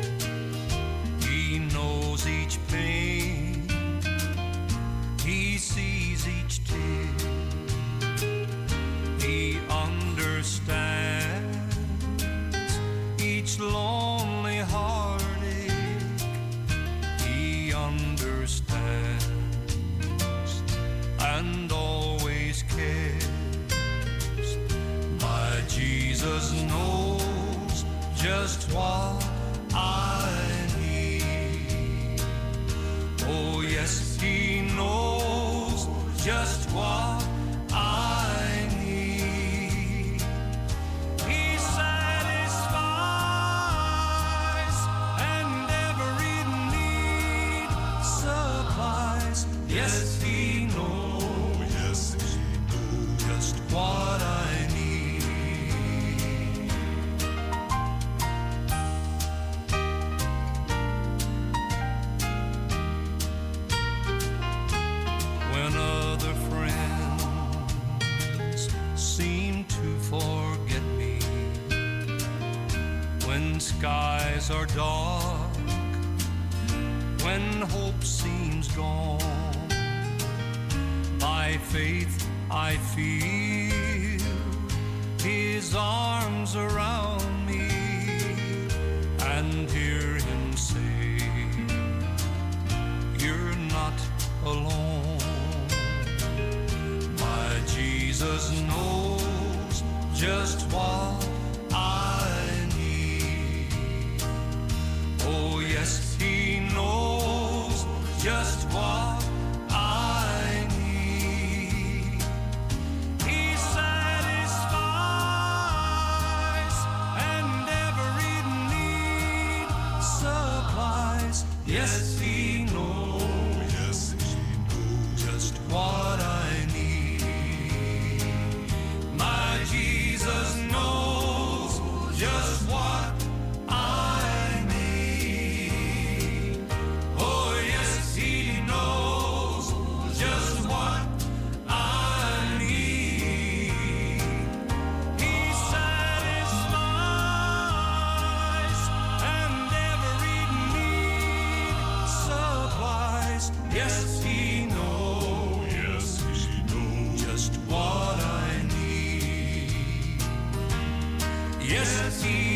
S1: see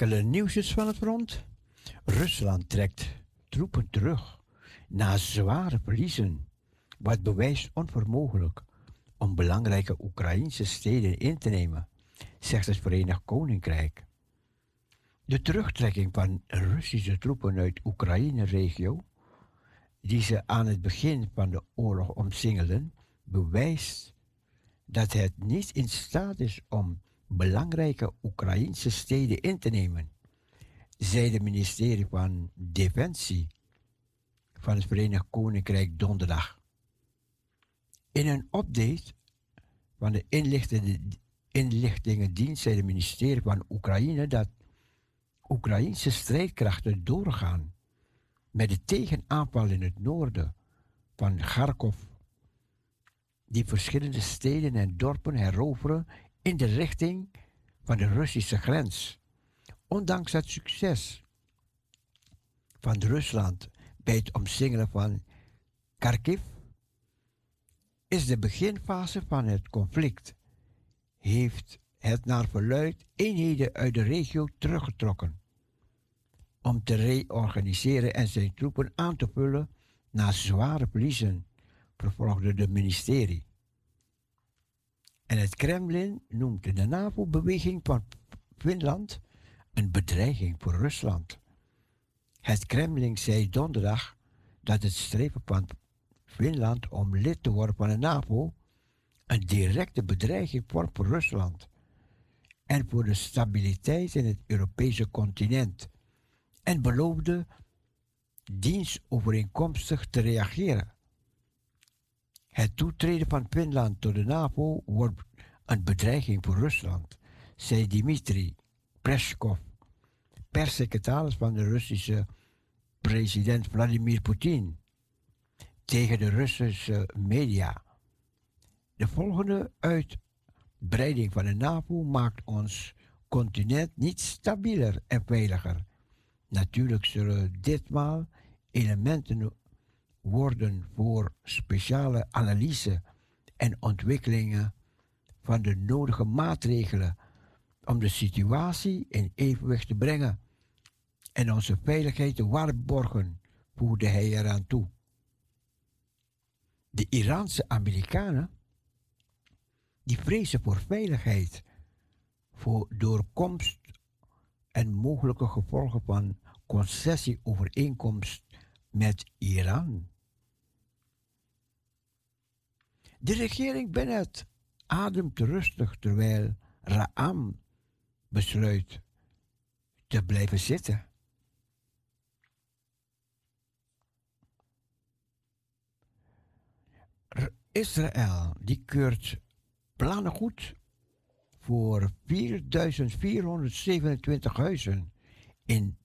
S1: enkele nieuwsjes van het front. Rusland trekt troepen terug na zware verliezen, wat bewijst onvermogelijk om belangrijke Oekraïnse steden in te nemen, zegt het Verenigd Koninkrijk. De terugtrekking van Russische troepen uit Oekraïne-regio, die ze aan het begin van de oorlog omsingelden, bewijst dat het niet in staat is om belangrijke Oekraïnse steden in te nemen, zei het ministerie van Defensie van het Verenigd Koninkrijk donderdag. In een update van de inlichtingendienst zei het ministerie van Oekraïne dat Oekraïnse strijdkrachten doorgaan met de tegenaanval in het noorden van Kharkov, die verschillende steden en dorpen heroveren in de richting van de Russische grens. Ondanks het succes van Rusland bij het omsingelen van Kharkiv is de beginfase van het conflict. Heeft het naar verluid eenheden uit de regio teruggetrokken om te reorganiseren en zijn troepen aan te vullen na zware verliezen, vervolgde het ministerie. En het Kremlin noemt de NAVO-beweging van Finland een bedreiging voor Rusland. Het Kremlin zei donderdag dat het streven van Finland om lid te worden van de NAVO een directe bedreiging vormt voor Rusland en voor de stabiliteit in het Europese continent en beloofde dienstovereenkomstig te reageren. Het toetreden van Finland tot de NAVO wordt een bedreiging voor Rusland, zei Dmitri Peskov, perssecretaris van de Russische president Vladimir Poetin, tegen de Russische media. De volgende uitbreiding van de NAVO maakt ons continent niet stabieler en veiliger. Natuurlijk zullen ditmaal elementen worden voor speciale analyse en ontwikkelingen van de nodige maatregelen om de situatie in evenwicht te brengen en onze veiligheid te waarborgen, voegde hij eraan toe. De Iraanse Amerikanen die vrezen voor veiligheid, voor doorkomst en mogelijke gevolgen van concessieovereenkomst met Iran. De regering Bennett ademt rustig terwijl Raam besluit te blijven zitten. Israël die keurt plannen goed voor 4427 huizen in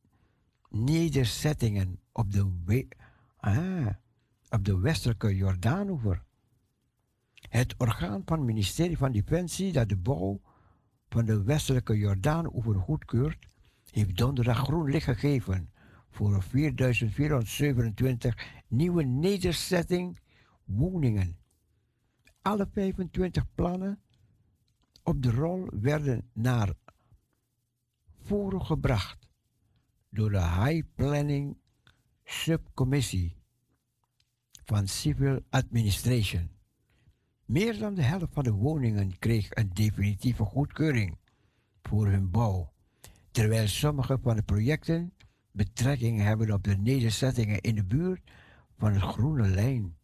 S1: nederzettingen op de, we- ah, op de westelijke Jordaanoever. Het orgaan van het ministerie van Defensie dat de bouw van de westelijke Jordaanoever goedkeurt, heeft donderdag groen licht gegeven voor 4427 nieuwe nederzetting woningen. Alle 25 plannen op de rol werden naar voren gebracht door de High Planning Subcommissie van Civil Administration. Meer dan de helft van de woningen kreeg een definitieve goedkeuring voor hun bouw, terwijl sommige van de projecten betrekking hebben op de nederzettingen in de buurt van de groene lijn.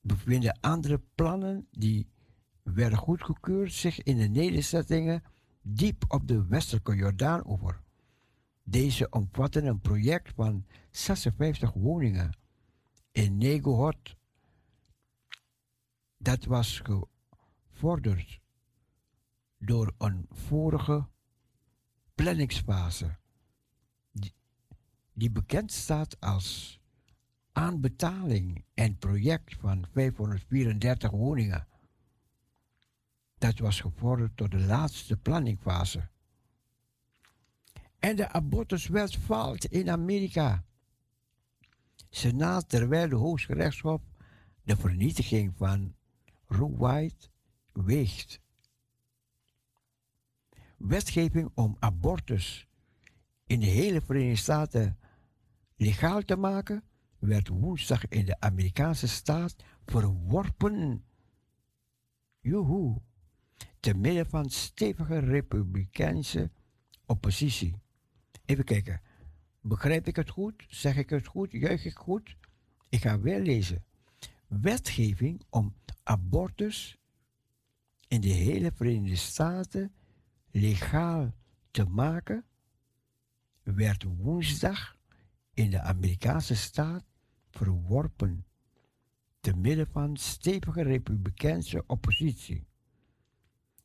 S1: Bevinden andere plannen die werden goedgekeurd zich in de nederzettingen diep op de westelijke Jordaanoever. Deze omvatten een project van 56 woningen in Negohot. Dat was gevorderd door een vorige planningsfase, die, bekend staat als aanbetaling en project van 534 woningen. Dat was gevorderd door de laatste planningfase. En de abortuswet valt in Amerika. Senaat terwijl de Hooggerechtshof de vernietiging van Roe Wade weegt. Wetgeving om abortus in de hele Verenigde Staten legaal te maken werd woensdag in de Amerikaanse staat verworpen. Joehoe. Te midden van stevige republikeinse oppositie. Even kijken. Begrijp ik het goed? Zeg ik het goed? Juich ik goed? Ik ga weer lezen. Wetgeving om abortus in de hele Verenigde Staten legaal te maken werd woensdag in de Amerikaanse staat verworpen te midden van stevige republikeinse oppositie.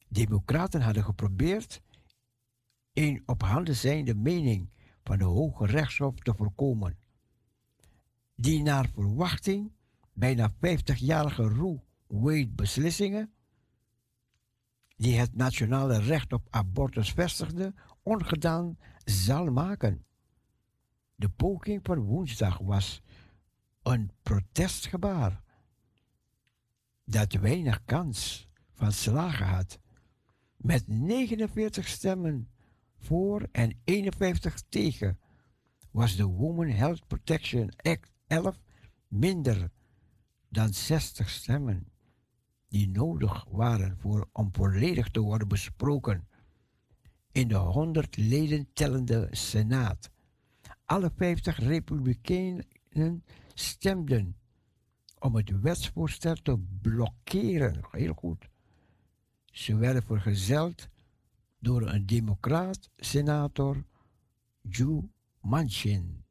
S1: Democraten hadden geprobeerd een op handen zijnde mening van de Hoge Rechtshof te voorkomen, die naar verwachting bijna 50-jarige Roe beslissingen, die het nationale recht op abortus vestigde, ongedaan zal maken. De poging van woensdag was een protestgebaar dat weinig kans van slagen had. Met 49 stemmen voor en 51 tegen was de Women Health Protection Act 11 minder dan 60 stemmen die nodig waren voor, om volledig te worden besproken in de 100 leden tellende Senaat. Alle 50 Republikeinen stemden om het wetsvoorstel te blokkeren. Heel goed. Ze werden vergezeld door een democraat, senator Joe Manchin.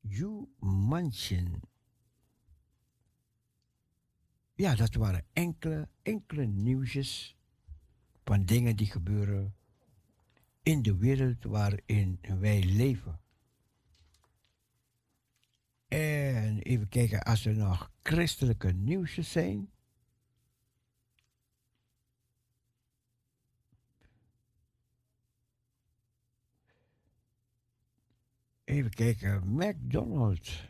S1: Joe Manchin. Ja, dat waren enkele, enkele nieuwsjes van dingen die gebeuren in de wereld waarin wij leven. En even kijken als er nog christelijke nieuwsjes zijn. Even kijken, McDonald's.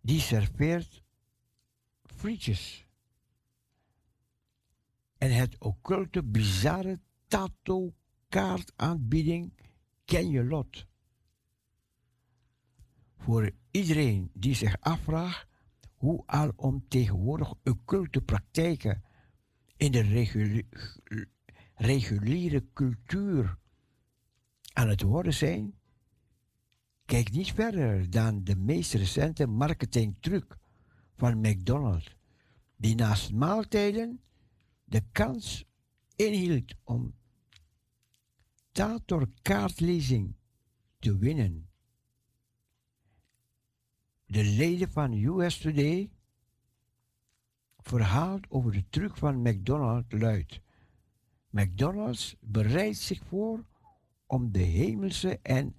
S1: Die serveert frietjes. En het occulte, bizarre tato kaartaanbieding ken je lot. Voor iedereen die zich afvraagt hoe alom tegenwoordig occulte praktijken in de reguli- reguliere cultuur aan het worden zijn, kijk niet verder dan de meest recente marketingtruc van McDonald's, die naast maaltijden de kans inhield om tatorkaartlezing te winnen. De leden van US Today verhaalt over de truc van McDonald's luidt. McDonald's bereidt zich voor om de hemelse en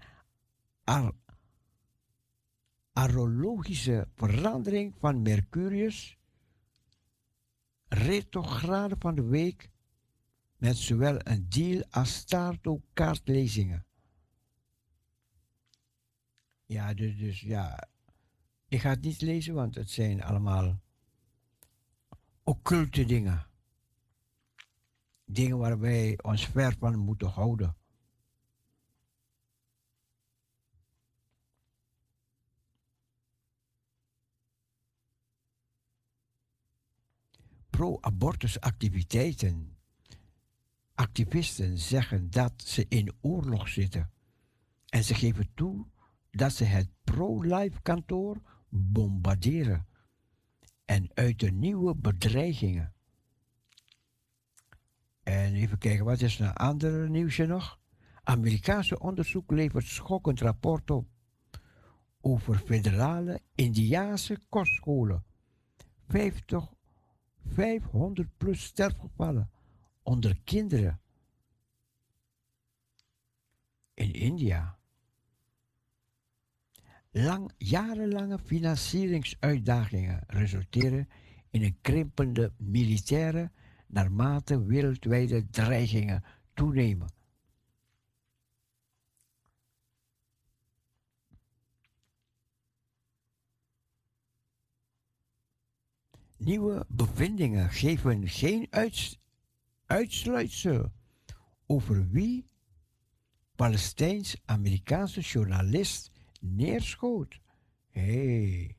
S1: astrologische verandering van Mercurius, retrograde van de week, met zowel een deal als kaartlezingen. Ja, dus, dus ja, ik ga het niet lezen, want het zijn allemaal occulte dingen. Dingen waar wij ons ver van moeten houden. Pro-abortus activiteiten. Activisten zeggen dat ze in oorlog zitten. En ze geven toe dat ze het pro-life kantoor bombarderen. En uit de nieuwe bedreigingen. En even kijken, wat is een ander nieuwsje nog? Amerikaanse onderzoek levert schokkend rapport op over federale Indiaanse kostscholen. 50, 500 plus sterfgevallen onder kinderen in India. Lang, jarenlange financieringsuitdagingen resulteren in een krimpende militaire naarmate wereldwijde dreigingen toenemen. Nieuwe bevindingen geven geen uits- uitsluitsel over wie Palestijns-Amerikaanse journalist neerschoot. Hé. Hey.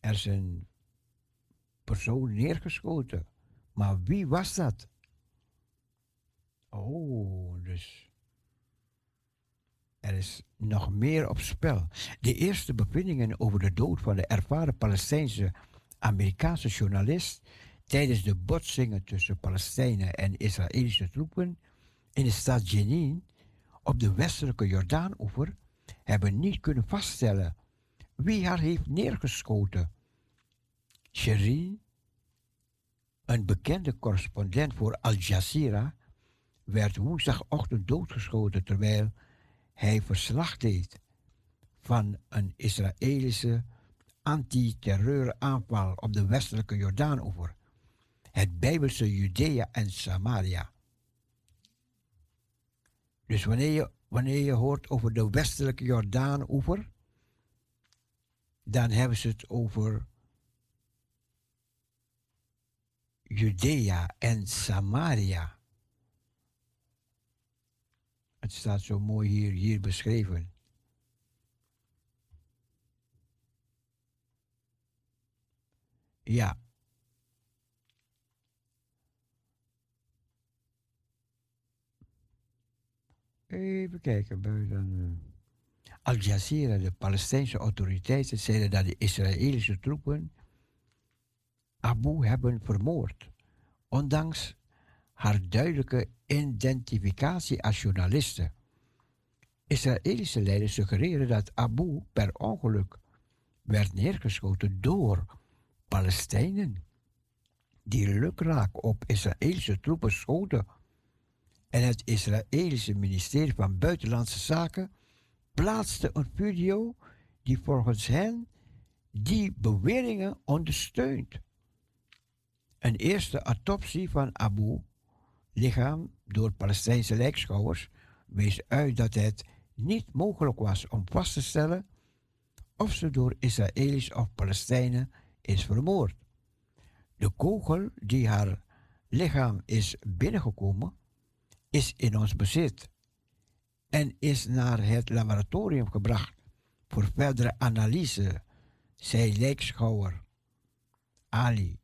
S1: Er is een persoon neergeschoten. Maar wie was dat? Oh, dus. Er is nog meer op spel. De eerste bevindingen over de dood van de ervaren Palestijnse Amerikaanse journalist tijdens de botsingen tussen Palestijnen en Israëlische troepen in de stad Jenin op de westelijke Jordaanoever hebben niet kunnen vaststellen wie haar heeft neergeschoten. Sherin, een bekende correspondent voor Al Jazeera, werd woensdagochtend doodgeschoten terwijl hij verslag deed van een Israëlische antiterreuraanval op de westelijke Jordaanoever, het Bijbelse Judea en Samaria. Dus wanneer je, wanneer je hoort over de westelijke Jordaanoever, dan hebben ze het over Judea en Samaria. Het staat zo mooi hier, hier beschreven. Ja. Even kijken, buiten. eh. Al Jazeera, de Palestijnse autoriteiten, zeiden dat de Israëlische troepen Abu hebben vermoord, ondanks haar duidelijke identificatie als journaliste. Israëlische leiders suggereren dat Abu per ongeluk werd neergeschoten door Palestijnen, die lukraak op Israëlische troepen schoten. En het Israëlische ministerie van Buitenlandse Zaken plaatste een video die volgens hen die beweringen ondersteunt. Een eerste autopsie van Abu, lichaam door Palestijnse lijkschouwers, wees uit dat het niet mogelijk was om vast te stellen of ze door Israëli's of Palestijnen is vermoord. De kogel die haar lichaam is binnengekomen, is in ons bezit en is naar het laboratorium gebracht voor verdere analyse, zei lijkschouwer Ali.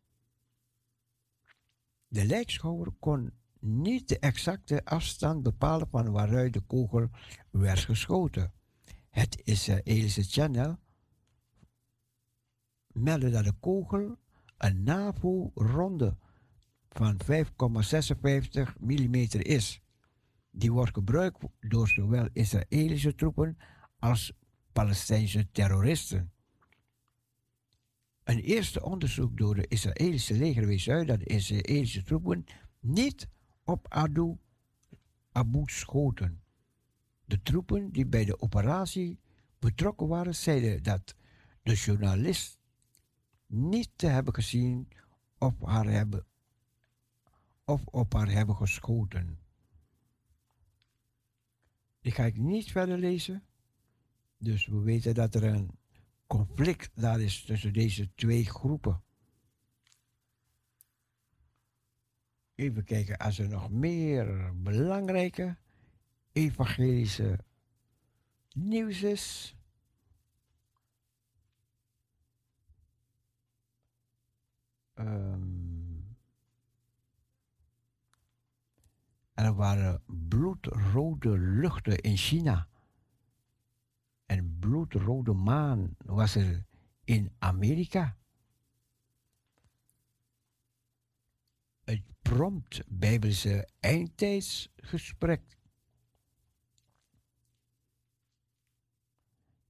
S1: De lijkschouwer kon niet de exacte afstand bepalen van waaruit de kogel werd geschoten. Het Israëlische channel meldde dat de kogel een NAVO-ronde van 5,56 mm is. Die wordt gebruikt door zowel Israëlische troepen als Palestijnse terroristen. Een eerste onderzoek door de Israëlische leger wees uit dat de Israëlische troepen niet op Adu Abu schoten. De troepen die bij de operatie betrokken waren, zeiden dat de journalist niet te hebben gezien of, haar hebben, of op haar hebben geschoten. Die ga ik niet verder lezen. Dus we weten dat er een conflict daar is tussen deze twee groepen. Even kijken, als er nog meer belangrijke evangelische nieuws is. Ehm, er waren bloedrode luchten in China. En bloedrode maan was er in Amerika. Het prompt Bijbelse eindtijdsgesprek.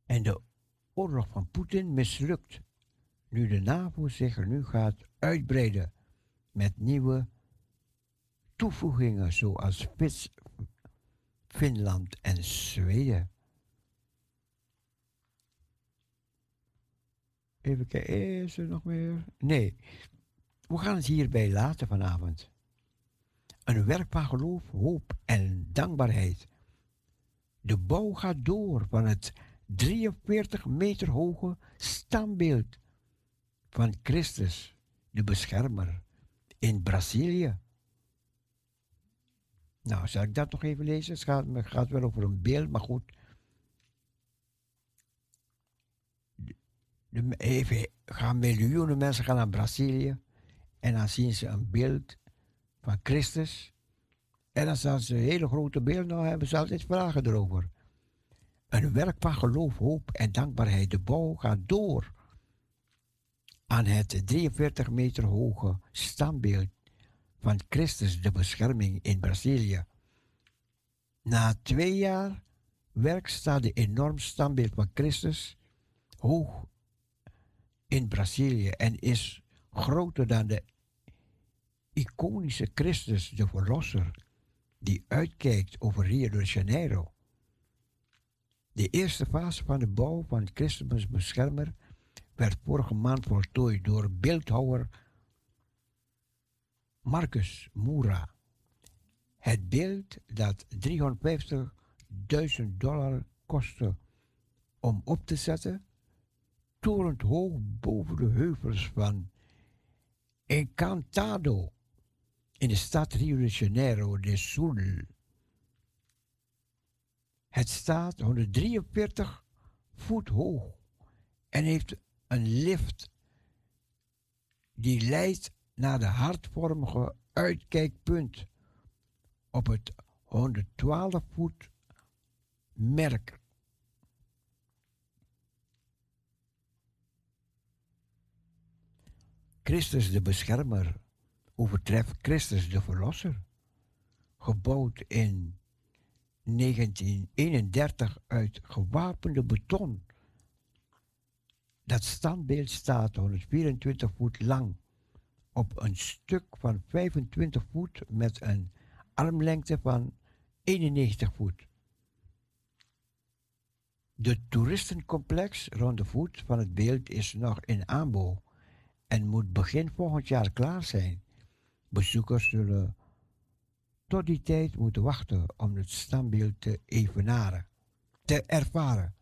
S1: En de oorlog van Poetin mislukt. Nu de NAVO zich nu gaat uitbreiden met nieuwe toevoegingen zoals Fits, Finland en Zweden. Even kijken, is er nog meer? Nee, we gaan het hierbij laten vanavond. Een werk van geloof, hoop en dankbaarheid. De bouw gaat door van het 43 meter hoge standbeeld van Christus, de beschermer, in Brazilië. Nou, zal ik dat nog even lezen? Het gaat, gaat wel over een beeld, maar goed. De, even gaan miljoenen mensen gaan naar Brazilië en dan zien ze een beeld van Christus. En als ze een hele grote beeld nou hebben, ze altijd vragen erover. Een werk van geloof, hoop en dankbaarheid. De bouw gaat door aan het 43 meter hoge standbeeld van Christus de bescherming in Brazilië. Na twee jaar werk staat de enorm standbeeld van Christus hoog in Brazilië en is groter dan de iconische Christus, de Verlosser, die uitkijkt over Rio de Janeiro. De eerste fase van de bouw van Christus beschermer werd vorige maand voltooid door beeldhouwer Marcus Moura. Het beeld dat 350.000 dollar kostte om op te zetten, torent hoog boven de heuvels van Encantado in de stad Rio de Janeiro de Sul. Het staat 143 voet hoog en heeft een lift die leidt naar de hartvormige uitkijkpunt op het 112 voet merk. Christus de beschermer overtreft Christus de verlosser. Gebouwd in 1931 uit gewapende beton. Dat standbeeld staat 124 voet lang op een stuk van 25 voet met een armlengte van 91 voet. De toeristencomplex rond de voet van het beeld is nog in aanbouw en moet begin volgend jaar klaar zijn. Bezoekers zullen tot die tijd moeten wachten om het standbeeld te evenaren, te ervaren.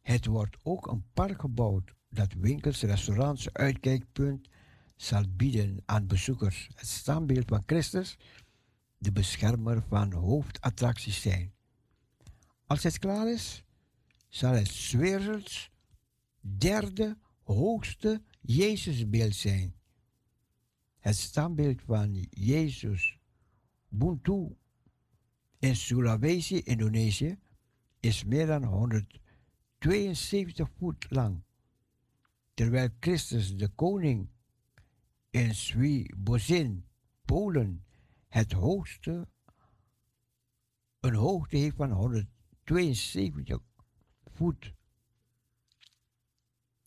S1: Het wordt ook een park gebouwd dat winkels, restaurants, uitkijkpunt zal bieden aan bezoekers. Het standbeeld van Christus, de beschermer van hoofdattracties zijn. Als het klaar is, zal het Zwerels derde hoogste Jezusbeeld zijn. Het standbeeld van Jezus Buntu in Sulawesi, Indonesië, is meer dan 172 voet lang, terwijl Christus de koning in Swibozin, Polen, het hoogste, een hoogte heeft van 172 voet.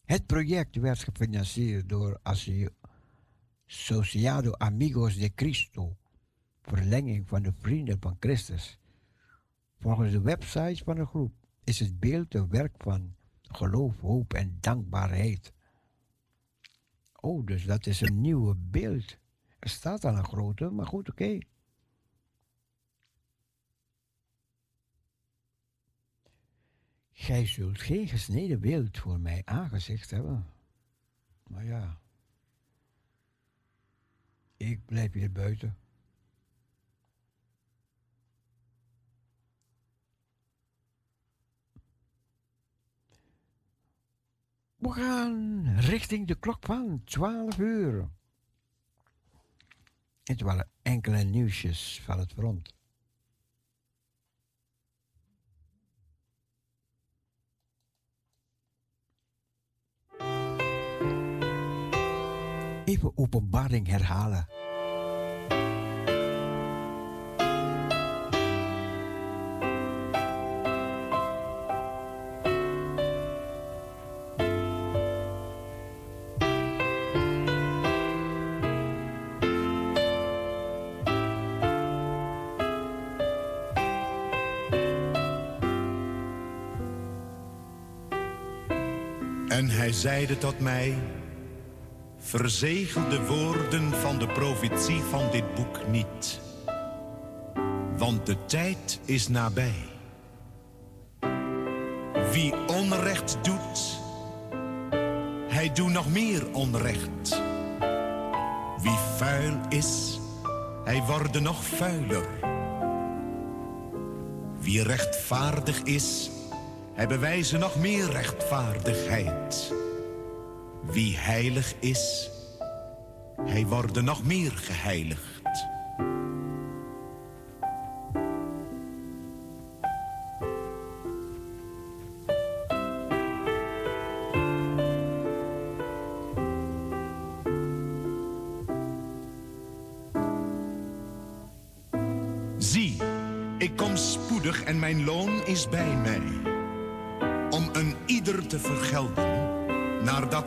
S1: Het project werd gefinancierd door Associado Amigos de Cristo, verlenging van de Vrienden van Christus. Volgens de website van de groep is het beeld een werk van geloof, hoop en dankbaarheid. Oh, dus dat is een nieuwe beeld. Er staat al een grote, maar goed, oké. Gij zult geen gesneden beeld voor mij aangezicht hebben. Maar ja. Ik blijf hier buiten. We gaan richting de klok van 12 uur. Het waren enkele nieuwsjes van het front. Even openbaring herhalen.
S8: En hij zeide tot mij, verzegel de woorden van de profetie van dit boek niet. Want de tijd is nabij. Wie onrecht doet, hij doet nog meer onrecht. Wie vuil is, hij wordt nog vuiler. Wie rechtvaardig is, hij bewijzen nog meer rechtvaardigheid. Wie heilig is, hij wordt nog meer geheiligd.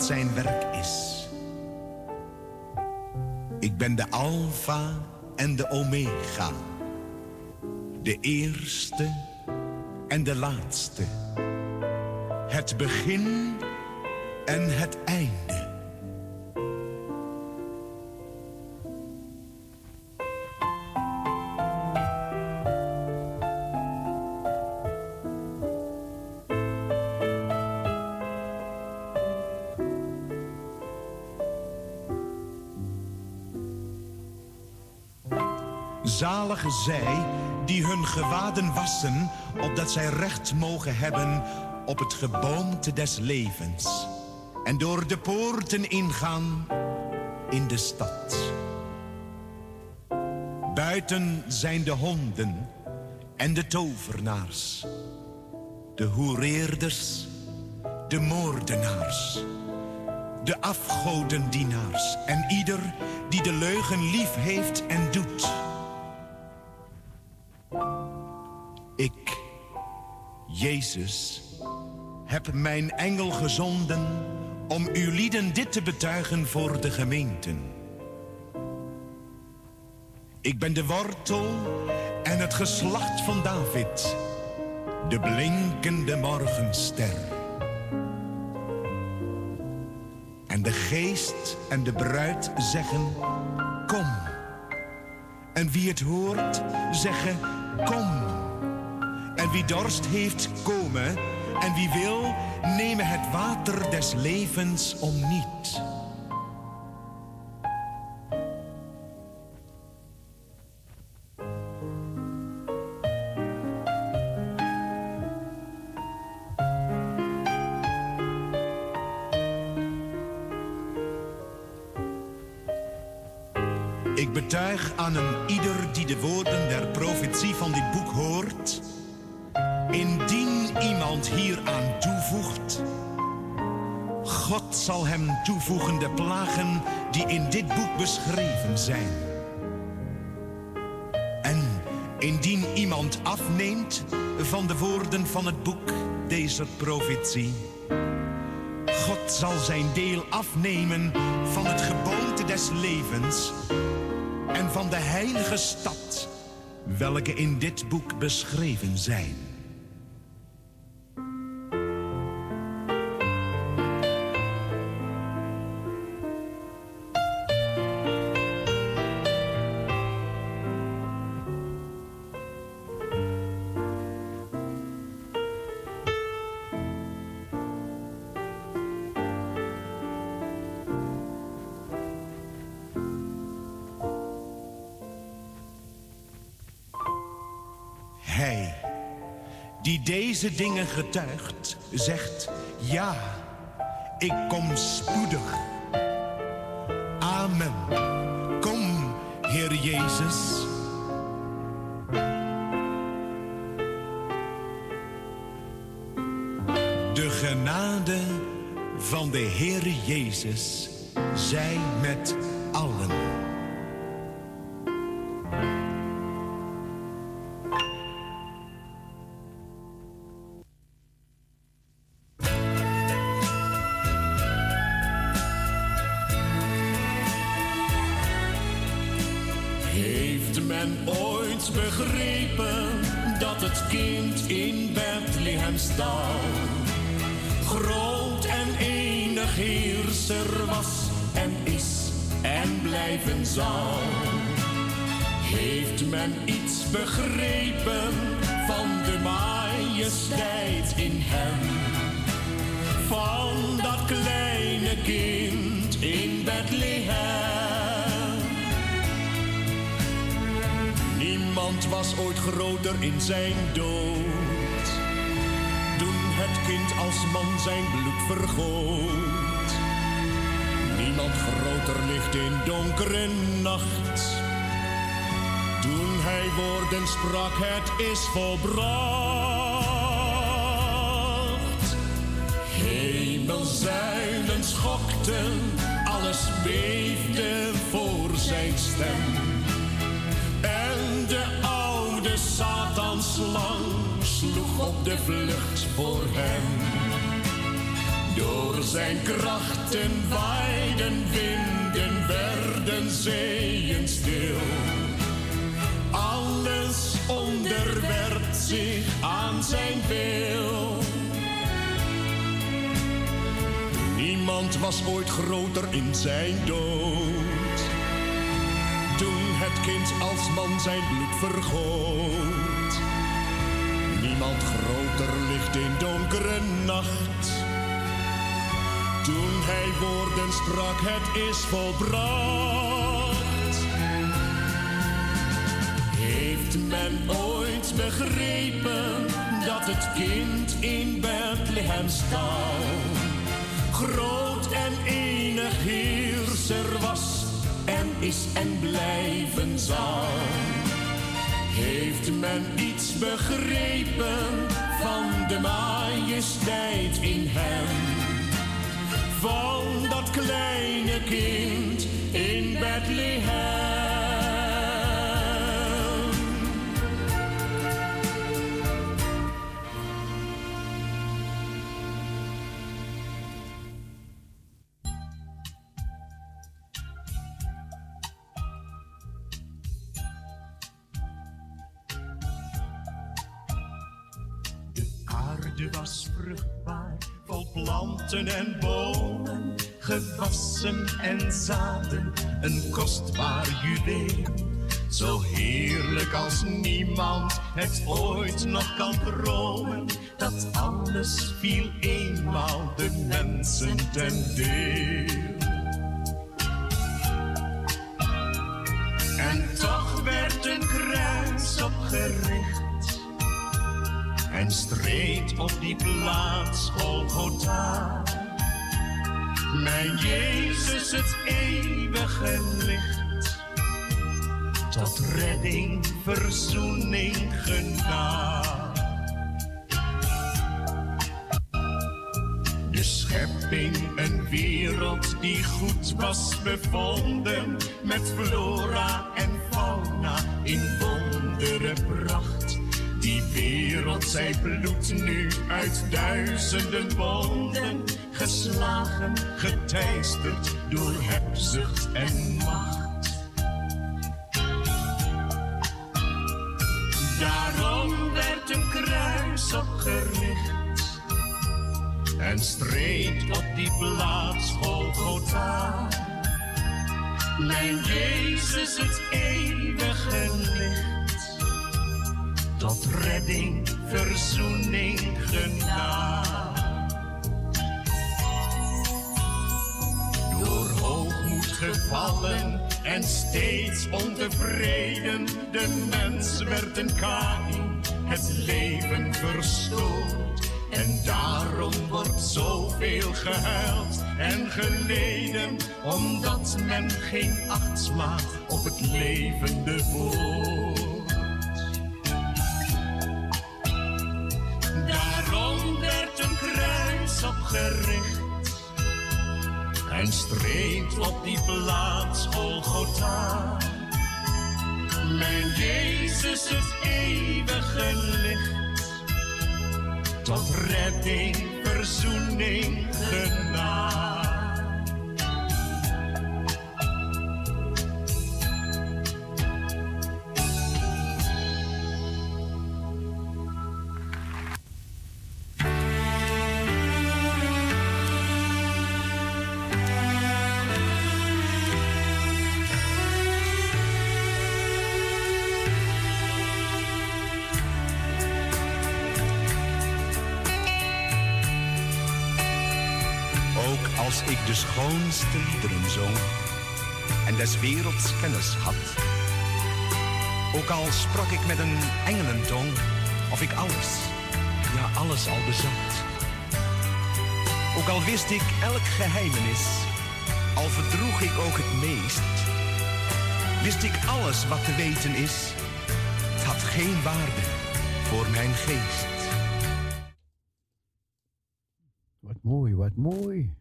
S8: Zijn werk is. Ik ben de Alpha en de Omega. De eerste en de laatste. Het begin en het einde. Zij die hun gewaden wassen, opdat zij recht mogen hebben op het geboomte des levens. En door de poorten ingaan in de stad. Buiten zijn de honden en de tovenaars, de hoereerders, de moordenaars, de afgodendienaars en ieder die de leugen lief heeft en doet. Ik, Jezus, heb mijn engel gezonden om uw lieden dit te betuigen voor de gemeenten. Ik ben de wortel en het geslacht van David, de blinkende morgenster. En de geest en de bruid zeggen, kom. En wie het hoort, zeggen, kom. En wie dorst heeft, komen. En wie wil, nemen het water des levens om niet. Afneemt van de woorden van het boek deze profetie, God zal zijn deel afnemen van het geboomte des levens en van de heilige stad, welke in dit boek beschreven zijn. Deze dingen getuigt, zegt ja, ik kom spoedig. Amen. Kom, Heer Jezus. De genade van de Heer Jezus zij met
S7: men iets begrepen van de majesteit in hem? Van dat kleine kind in Bethlehem? Niemand was ooit groter in zijn dood. Toen het kind als man zijn bloed vergoot. Niemand groter ligt in donkere nacht. Hij woorden sprak, het is volbracht. Hemelzuilen schokten, alles beefde voor zijn stem. En de oude Satanslang sloeg op de vlucht voor hem. Door zijn krachten waaiden winden, werden zeeën zijn wil. Niemand was ooit groter in zijn dood. Toen het kind als man zijn bloed vergoot. Niemand groter ligt in donkere nacht. Toen hij woorden sprak, het is volbracht. Heeft men ooit begrepen dat het kind in Bethlehem stal? Groot en enig heerser was en is en blijven zal. Heeft men iets begrepen van de majesteit in hem? Van dat kleine kind in Bethlehem?
S6: En zaden, een kostbaar juweel. Zo heerlijk als niemand het ooit nog kan dromen, dat alles viel eenmaal de mensen ten deel. En toch werd een kruis opgericht en streed op die plaats Golgotha. Mijn Jezus, het eeuwige licht, tot redding, verzoening, genade. De schepping, een wereld die goed was bevonden, met flora en fauna in wondere pracht. Die wereld, zij bloedt nu uit duizenden wonden, geslagen, geteisterd door hebzucht en macht. Daarom werd een kruis opgericht en streed op die plaats Golgotha. Mijn Jezus, het eeuwige licht, tot redding, verzoening, genade. Door hoogmoed gevallen en steeds ontevreden, de mens werd een Kain
S7: het leven verstoort. En daarom wordt zoveel gehuild en geleden, omdat men geen acht slaat op het levende woord. Daarom werd een kruis opgericht en streed op die plaats Golgotha. Mijn Jezus het eeuwige licht, tot redding, verzoening, genade.
S8: Des werelds kennis had. Ook al sprak ik met een engelentong, of ik alles, ja alles al bezat. Ook al wist ik elk geheimenis, al verdroeg ik ook het meest. Wist ik alles wat te weten is, het had geen waarde voor mijn geest.
S9: Wat mooi, wat mooi.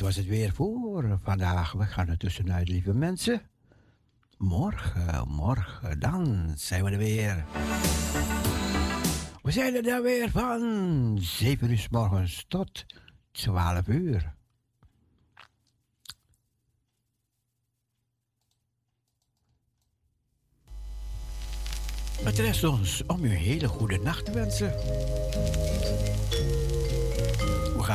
S9: Was het weer voor vandaag. We gaan er tussenuit, lieve mensen. Morgen, morgen, dan zijn we er weer. We zijn er dan weer van 7 uur s morgens tot 12 uur. Het rest ons om u een hele goede nacht te wensen.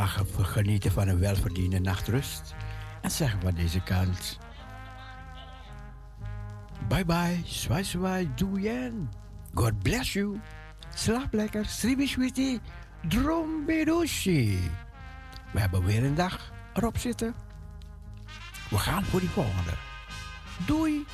S9: Ge- genieten van een welverdiende nachtrust. En zeggen van deze kant. Bye bye, swai swai, doeien. God bless you. Slaap lekker, sribi sweetie, droom bedoshi. We hebben weer een dag erop zitten. We gaan voor die volgende. Doei.